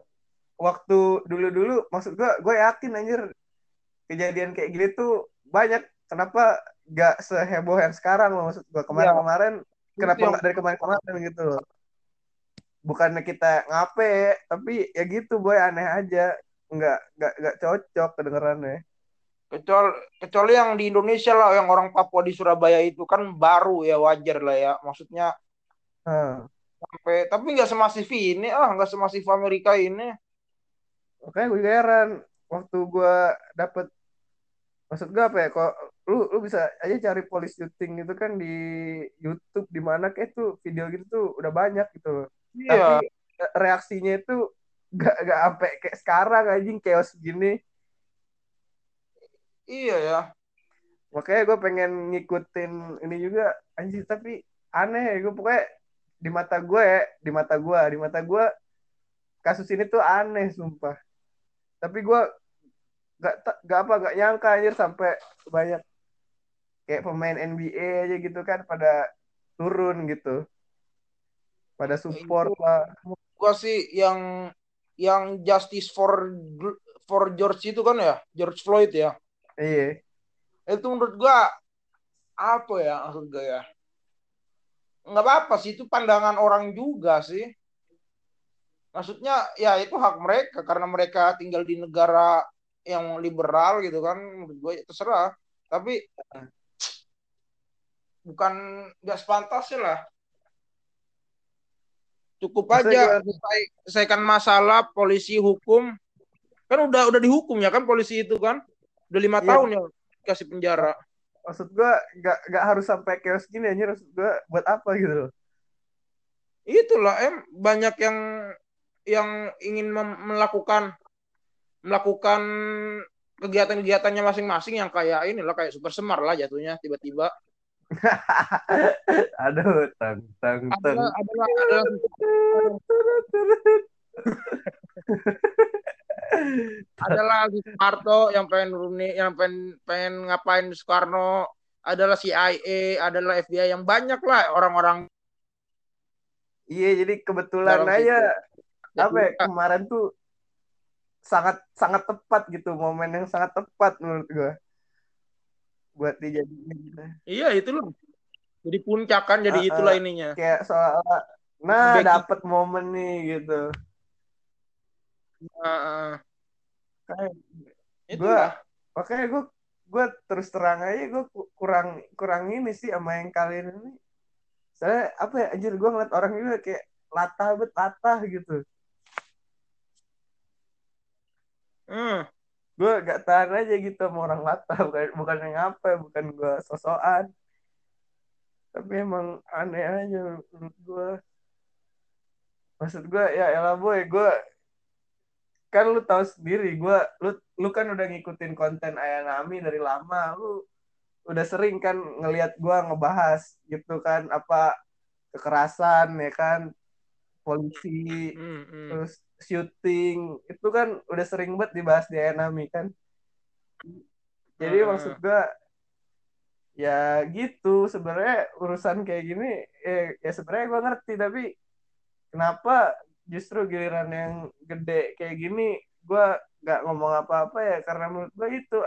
Waktu dulu-dulu maksud gue gue yakin anjir kejadian kayak gini tuh banyak. Kenapa gak seheboh yang sekarang loh maksud gue kemarin-kemarin kenapa yang- nggak dari kemarin-kemarin gitu loh? Bukannya kita ngape tapi ya gitu boy aneh aja nggak nggak nggak cocok kedengerannya Kecuali kecuali yang di Indonesia lah yang orang Papua di Surabaya itu kan baru ya wajar lah ya. Maksudnya Hah. sampai tapi nggak semasif ini ah nggak semasif Amerika ini. Makanya gue heran waktu gue dapet maksud gue apa ya kok lu lu bisa aja cari police shooting gitu kan di YouTube di mana kayak tuh video gitu tuh udah banyak gitu loh. Iya. Tapi eh, reaksinya itu gak gak sampai kayak sekarang anjing chaos gini. Iya ya. Makanya gue pengen ngikutin ini juga anjing tapi aneh gue pokoknya di mata gue ya, di mata gue, di mata gue kasus ini tuh aneh sumpah. Tapi gue gak, gak apa gak nyangka anjir sampai banyak kayak pemain NBA aja gitu kan pada turun gitu. Pada support Itu- lah. Gua sih yang yang justice for for George itu kan ya? George Floyd ya. Iya. itu menurut gua apa ya maksud gua ya? Nggak apa-apa sih itu pandangan orang juga sih. Maksudnya ya itu hak mereka karena mereka tinggal di negara yang liberal gitu kan menurut gua ya terserah. Tapi bukan nggak sepantasnya lah Cukup aja selesai- selesaikan masalah polisi hukum. Kan udah udah dihukum ya kan polisi itu kan. Udah lima Iya. tahun ya kasih penjara. maksud gua nggak nggak harus sampai chaos gini anjir maksud gua buat apa gitu loh Itulah em banyak yang yang ingin melakukan melakukan kegiatan-kegiatannya masing-masing yang kayak inilah kayak super semar lah jatuhnya tiba-tiba aduh tang tang tang adalah adalah adalah adalah Soeharto yang pengen Rooney yang pengen pengen ngapain Soekarno. Adalah CIA adalah FBI yang banyak lah orang-orang. Iya jadi kebetulan Dalam aja. situ. apa ya, kemarin tuh sangat sangat tepat gitu momen yang sangat tepat menurut gua buat dijadiin gitu. iya itu loh jadi puncak kan jadi ah. itulah ininya kayak soal nah dapet momen nih gitu Ah, ah. kayak itulah makanya gue gue terus terang aja gue kurang kurang ini sih sama yang kalian ini saya apa ya anjir gue ngeliat orang juga kayak latah bet latah gitu Hmm. Gue gak tahan aja gitu sama orang latah bukan bukan yang apa bukan gue sosokan. Tapi emang aneh aja menurut gue maksud gue ya elah boy gue kan lu tahu sendiri gue lu lu kan udah ngikutin konten Ayanami dari lama. Lu udah sering kan ngelihat gue ngebahas gitu kan apa kekerasan ya kan polisi. Hmm, hmm. terus syuting itu kan udah sering banget dibahas di Ayanami kan? Jadi Hmm. maksud gua ya gitu sebenarnya urusan kayak gini eh, ya sebenarnya gua ngerti tapi kenapa justru giliran yang gede kayak gini gua nggak ngomong apa-apa ya karena menurut gua itu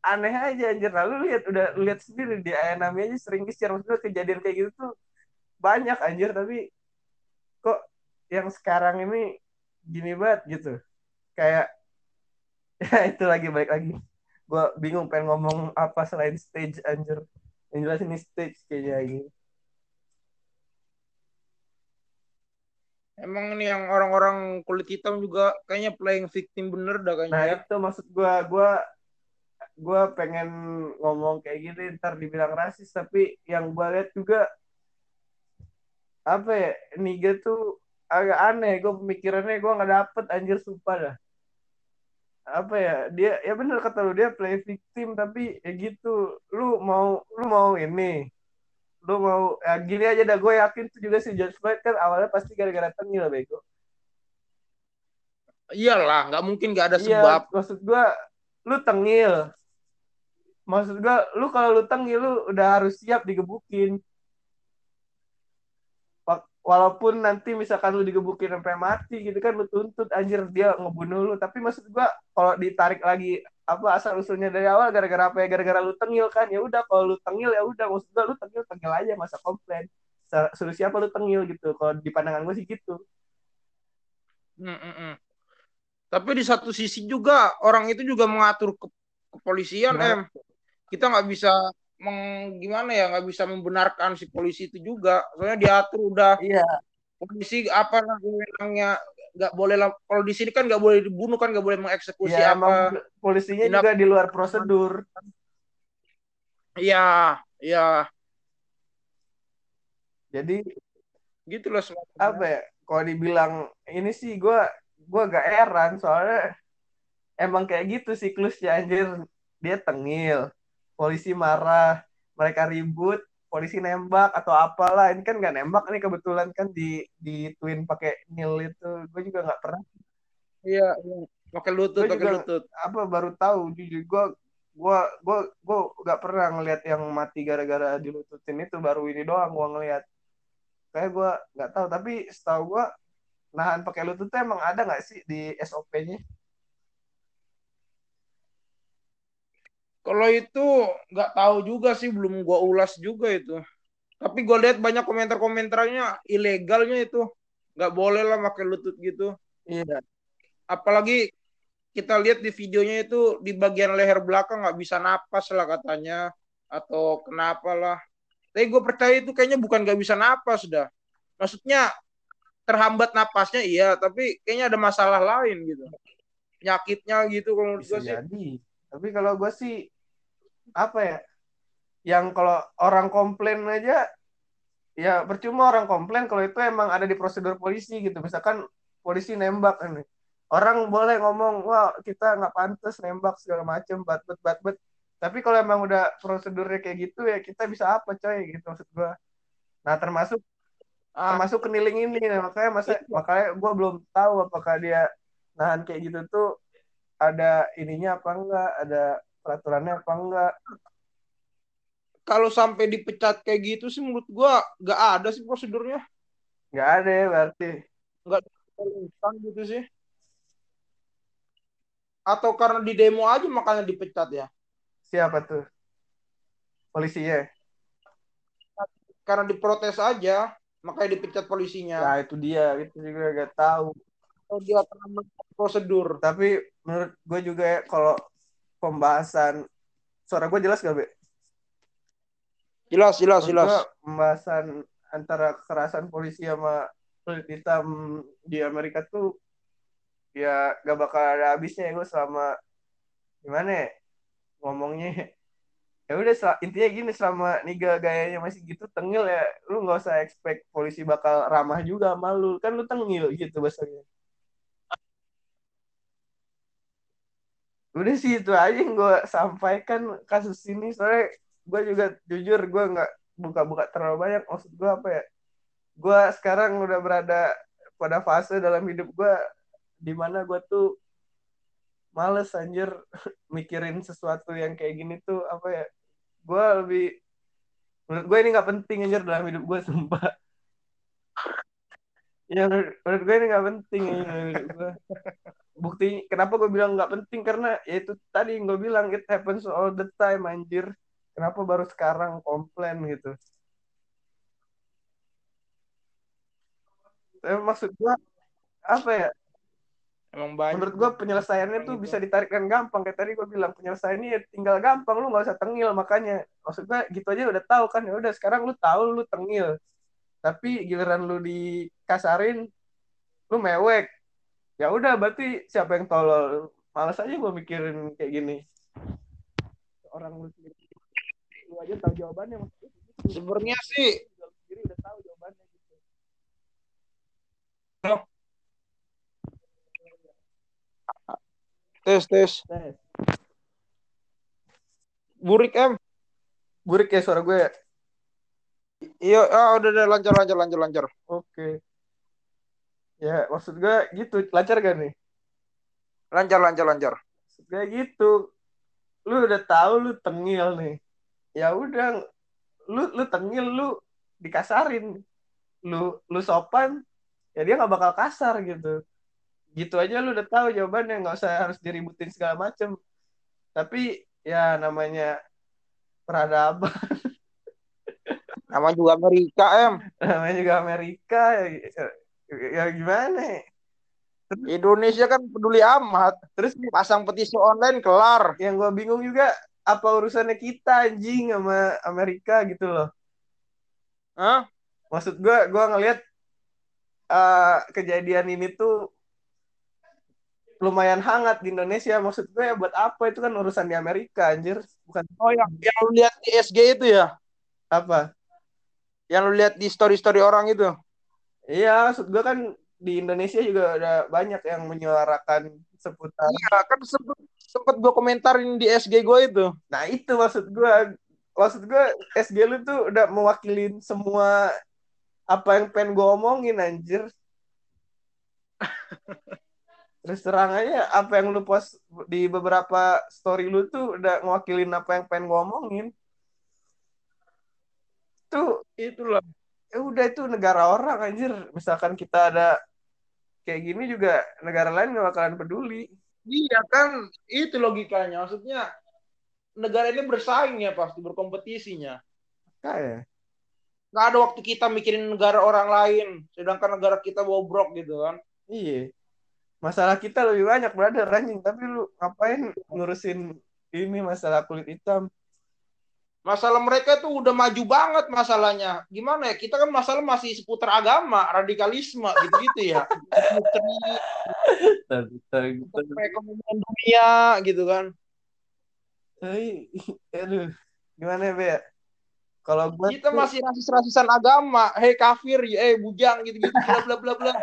aneh aja anjir. Lalu lihat udah lihat sendiri di Ayanami aja sering share maksud gua kejadian kayak gitu tuh banyak anjir. Tapi kok yang sekarang ini gini banget gitu. Kayak ya itu lagi balik lagi. Gue bingung pengen ngomong apa selain stage anjir. Yang jelas ini stage kayaknya lagi Emang ini yang orang-orang kulit hitam juga kayaknya playing victim bener dah kayaknya nah ya. itu maksud gue gue gue pengen ngomong kayak gini ntar dibilang rasis. Tapi yang gue lihat juga apa ya niga tuh agak aneh gue pemikirannya gue nggak dapet anjir sumpah dah. Apa ya dia ya bener kata lu dia play victim tapi ya gitu. Lu mau lu mau ini lu mau ya gini aja dah gue yakin tuh juga si George Floyd kan awalnya pasti gara-gara tengil bego. Iyalah, nggak mungkin nggak ada iya sebab. maksud gue lu tengil. Maksud gue lu kalau lu tengil lu udah harus siap digebukin walaupun nanti misalkan lu digebukin sampai mati gitu kan lu tuntut anjir dia ngebunuh lu. Tapi maksud gua kalau ditarik lagi apa asal usulnya dari awal gara-gara apa ya? Gara-gara lu tengil kan? Ya udah kalau lu tengil ya udah. Maksud gua lu tengil tengil aja masa komplain. Suruh siapa lu tengil gitu. Kalau di pandangan gue sih gitu. Hmm, hmm, hmm. Tapi di satu sisi juga orang itu juga mengatur ke kepolisian, Gimana? em. Kita nggak bisa meng, gimana ya, nggak bisa membenarkan si polisi itu juga. Soalnya diatur udah iya polisi apa namanya nggak boleh. Kalau di sini kan nggak boleh dibunuh kan nggak boleh mengeksekusi ya apa. polisinya tindak- juga di luar prosedur Iya, iya, jadi gitu loh semacamnya. apa ya kalau dibilang ini sih gue gue gak heran soalnya emang kayak gitu siklusnya anjir dia tengil polisi marah mereka ribut polisi nembak atau apalah. Ini kan gak nembak nih kebetulan kan di di twin pakai nil itu. Gue juga nggak pernah. Iya, iya. Pakai lutut, Gua pakai juga- lutut. apa baru tahu jujur gue gue gue gue nggak pernah ngelihat yang mati gara-gara dilututin itu. Baru ini doang gue ngelihat kayak gue nggak tahu tapi setahu gue nahan pakai lutut tuh emang ada nggak sih di SOP-nya Kalau itu nggak tahu juga sih, belum gua ulas juga itu. Tapi gua lihat banyak komentar-komentarnya ilegalnya itu. Nggak boleh lah pakai lutut gitu. iya Apalagi kita lihat di videonya itu di bagian leher belakang nggak bisa napas lah katanya. Atau kenapa lah. Tapi gue percaya itu kayaknya bukan nggak bisa napas dah. Maksudnya terhambat napasnya iya, tapi kayaknya ada masalah lain gitu. Penyakitnya gitu kalau menurut gue sih. jadi tapi kalau gue sih apa ya yang kalau orang komplain aja ya percuma orang komplain kalau itu emang ada di prosedur polisi gitu. Misalkan polisi nembak nih. Orang boleh ngomong wah kita nggak pantas nembak segala macem bat bat bat bat tapi kalau emang udah prosedurnya kayak gitu ya kita bisa apa coy gitu maksud gue nah termasuk Ah, termasuk keniling ini. Nah, makanya masa Iya. makanya gue belum tahu apakah dia nahan kayak gitu tuh ada ininya apa enggak ada peraturannya apa enggak kalau sampai dipecat kayak gitu sih menurut gua nggak ada sih prosedurnya. nggak ada ya berarti Nggak instan gitu sih. Atau karena di demo aja makanya dipecat ya. siapa tuh polisinya Karena diprotes aja makanya dipecat polisinya. nah itu dia itu juga gak tahu Kalau dia pernah prosedur. tapi menurut gue juga ya kalau pembahasan suara gue jelas gak be? Jelas, jelas, Menurut jelas. pembahasan antara kekerasan polisi sama kulit hitam di Amerika tuh ya gak bakal ada habisnya ya gue selama gimana ya ngomongnya. Ya udah intinya gini selama niga gayanya masih gitu tengil ya lu nggak usah expect polisi bakal ramah juga sama lu. Kan lu tengil gitu bahasanya udah sih itu aja yang gue sampaikan kasus ini. Soalnya gue juga jujur gue nggak buka-buka terlalu banyak. Maksud gue apa ya? Gue sekarang udah berada pada fase dalam hidup gue di mana gue tuh males anjir mikirin sesuatu yang kayak gini tuh apa ya? Gue lebih menurut gue ini nggak penting anjir dalam hidup gue sumpah ya menurut, menurut gue ini nggak penting gue bukti kenapa gue bilang nggak penting karena ya itu tadi gue bilang it happens all the time anjir. Kenapa baru sekarang komplain gitu? Tapi maksud gue apa ya? Emang banyak. menurut gue penyelesaiannya tuh Gitu. bisa ditarikkan gampang. Kayak tadi gue bilang penyelesaiannya ya tinggal gampang lu nggak usah tengil. Makanya maksud gue gitu aja udah tahu kan. Ya udah sekarang lu tahu lu tengil. Tapi giliran lu dikasarin lu mewek ya udah berarti siapa yang tolol males aja gue mikirin kayak gini orang lu sendiri lu aja tahu jawabannya maksudnya. Sebenarnya sih Lu sendiri udah tahu jawabannya gitu tes tes. Tes. Burik em. burik ya suara gue ya Iya, ah, udah udah lancar lancar lancar lancar. oke ya maksud gue gitu. Lancar gak nih? Lancar lancar lancar. kayak gitu. Lu udah tahu lu tengil nih. Ya udah lu lu tengil lu dikasarin. Lu lu sopan ya dia nggak bakal kasar gitu. Gitu aja lu udah tahu jawabannya. Nggak usah harus diributin segala macem. Tapi ya namanya peradaban. Nama juga Amerika em. namanya juga Amerika ya, ya gimana? Indonesia kan peduli amat. terus Pasang petisi online kelar. yang gue bingung juga apa urusannya kita anjing sama Amerika gitu loh Hah? maksud gue gue ngelihat eh, kejadian ini tuh lumayan hangat di Indonesia maksud gue ya buat apa itu kan urusan di Amerika anjir bukan Oh yang yang lu lihat di SG itu ya? apa Yang lu lihat di story-story orang itu? Iya maksud gue kan di Indonesia juga ada banyak yang menyuarakan seputar Iya kan sempet sempet gue komentarin di SG gue itu. nah itu maksud gue maksud gue SG lu tuh udah mewakilin semua apa yang pengen gue omongin anjir terus terang aja apa yang lu post di beberapa story lu tuh udah ngewakilin apa yang pengen gue omongin tuh Itulah. Ya udah itu negara orang anjir misalkan kita ada kayak gini juga negara lain gak bakalan peduli Iya kan itu logikanya. Maksudnya negara ini bersaing ya pasti berkompetisinya. kayak Nggak ada waktu kita mikirin negara orang lain, sedangkan negara kita bobrok gitu kan. iya masalah kita lebih banyak brother anjing tapi lu ngapain ngurusin ini masalah kulit hitam Masalah mereka tuh udah maju banget masalahnya. Gimana ya? Kita kan masalah masih seputar agama, radikalisme gitu-gitu ya. Perekonomian dunia gitu kan. Hei, aduh, gimana ya, Be? Kalau gua Kita tuh- masih rasis-rasisan agama. Hei kafir, eh bujang gitu-gitu bla bla bla bla.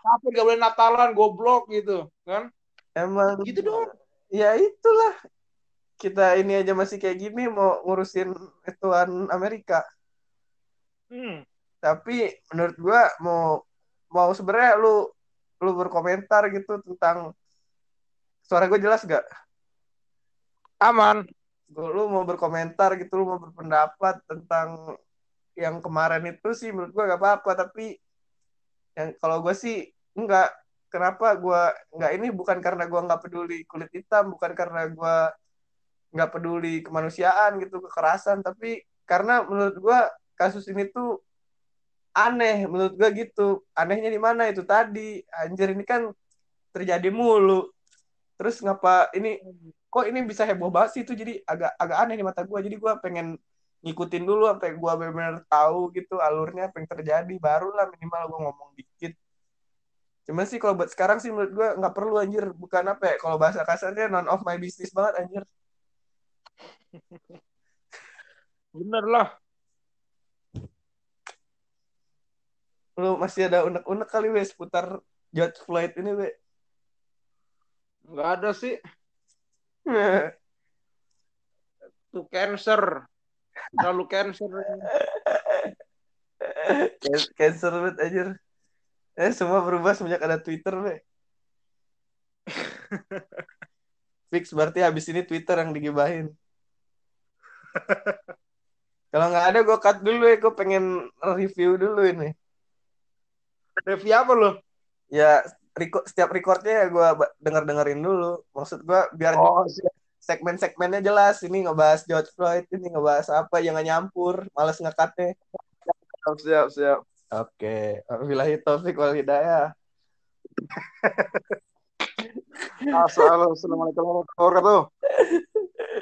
Kafir gak boleh Natalan, goblok gitu kan. emang Gitu doang. ya itulah kita ini aja masih kayak gini mau ngurusin ituan Amerika. Hmm. Tapi menurut gua mau mau sebenarnya lu lu berkomentar gitu tentang suara gue jelas gak? Aman. Gua- Lu mau berkomentar gitu, lu mau berpendapat tentang yang kemarin itu sih menurut gua gak apa-apa. Tapi yang kalau gue sih enggak. Kenapa gua nggak ini bukan karena gua nggak peduli kulit hitam, bukan karena gua nggak peduli kemanusiaan gitu kekerasan. Tapi karena menurut gua kasus ini tuh aneh menurut gua gitu. Anehnya di mana? Itu tadi. Anjir ini kan terjadi mulu. Terus ngapa ini kok ini bisa heboh banget sih itu? Jadi agak agak aneh di mata gua. Jadi gua pengen ngikutin dulu sampai gua benar-benar tahu gitu alurnya apa yang terjadi. Barulah minimal gua ngomong dikit. Cuman sih kalau buat sekarang sih menurut gua nggak perlu anjir. Bukan apa ya kalau bahasa kasarnya none of my business banget anjir Bener lah. lu masih ada unek-unek kali wes seputar George Floyd ini we Nggak ada sih. Tuh cancer. Terlalu cancer. Can- cancer banget anjir eh semua berubah semenjak ada Twitter we fix berarti habis ini Twitter yang digibahin kalau nggak ada gue cut dulu ya. Gue pengen review dulu ini. Review apa lo? ya record, setiap recordnya ya gue denger dengerin dulu. Maksud gue biar Oh, segmen-segmennya jelas. Ini ngebahas George Floyd ini ngebahas apa jangan nyampur. Males ngekatnya siap, siap, siap. oke wabillahi taufik wal hidayah. Assalamualaikum warahmatullahi wabarakatuh.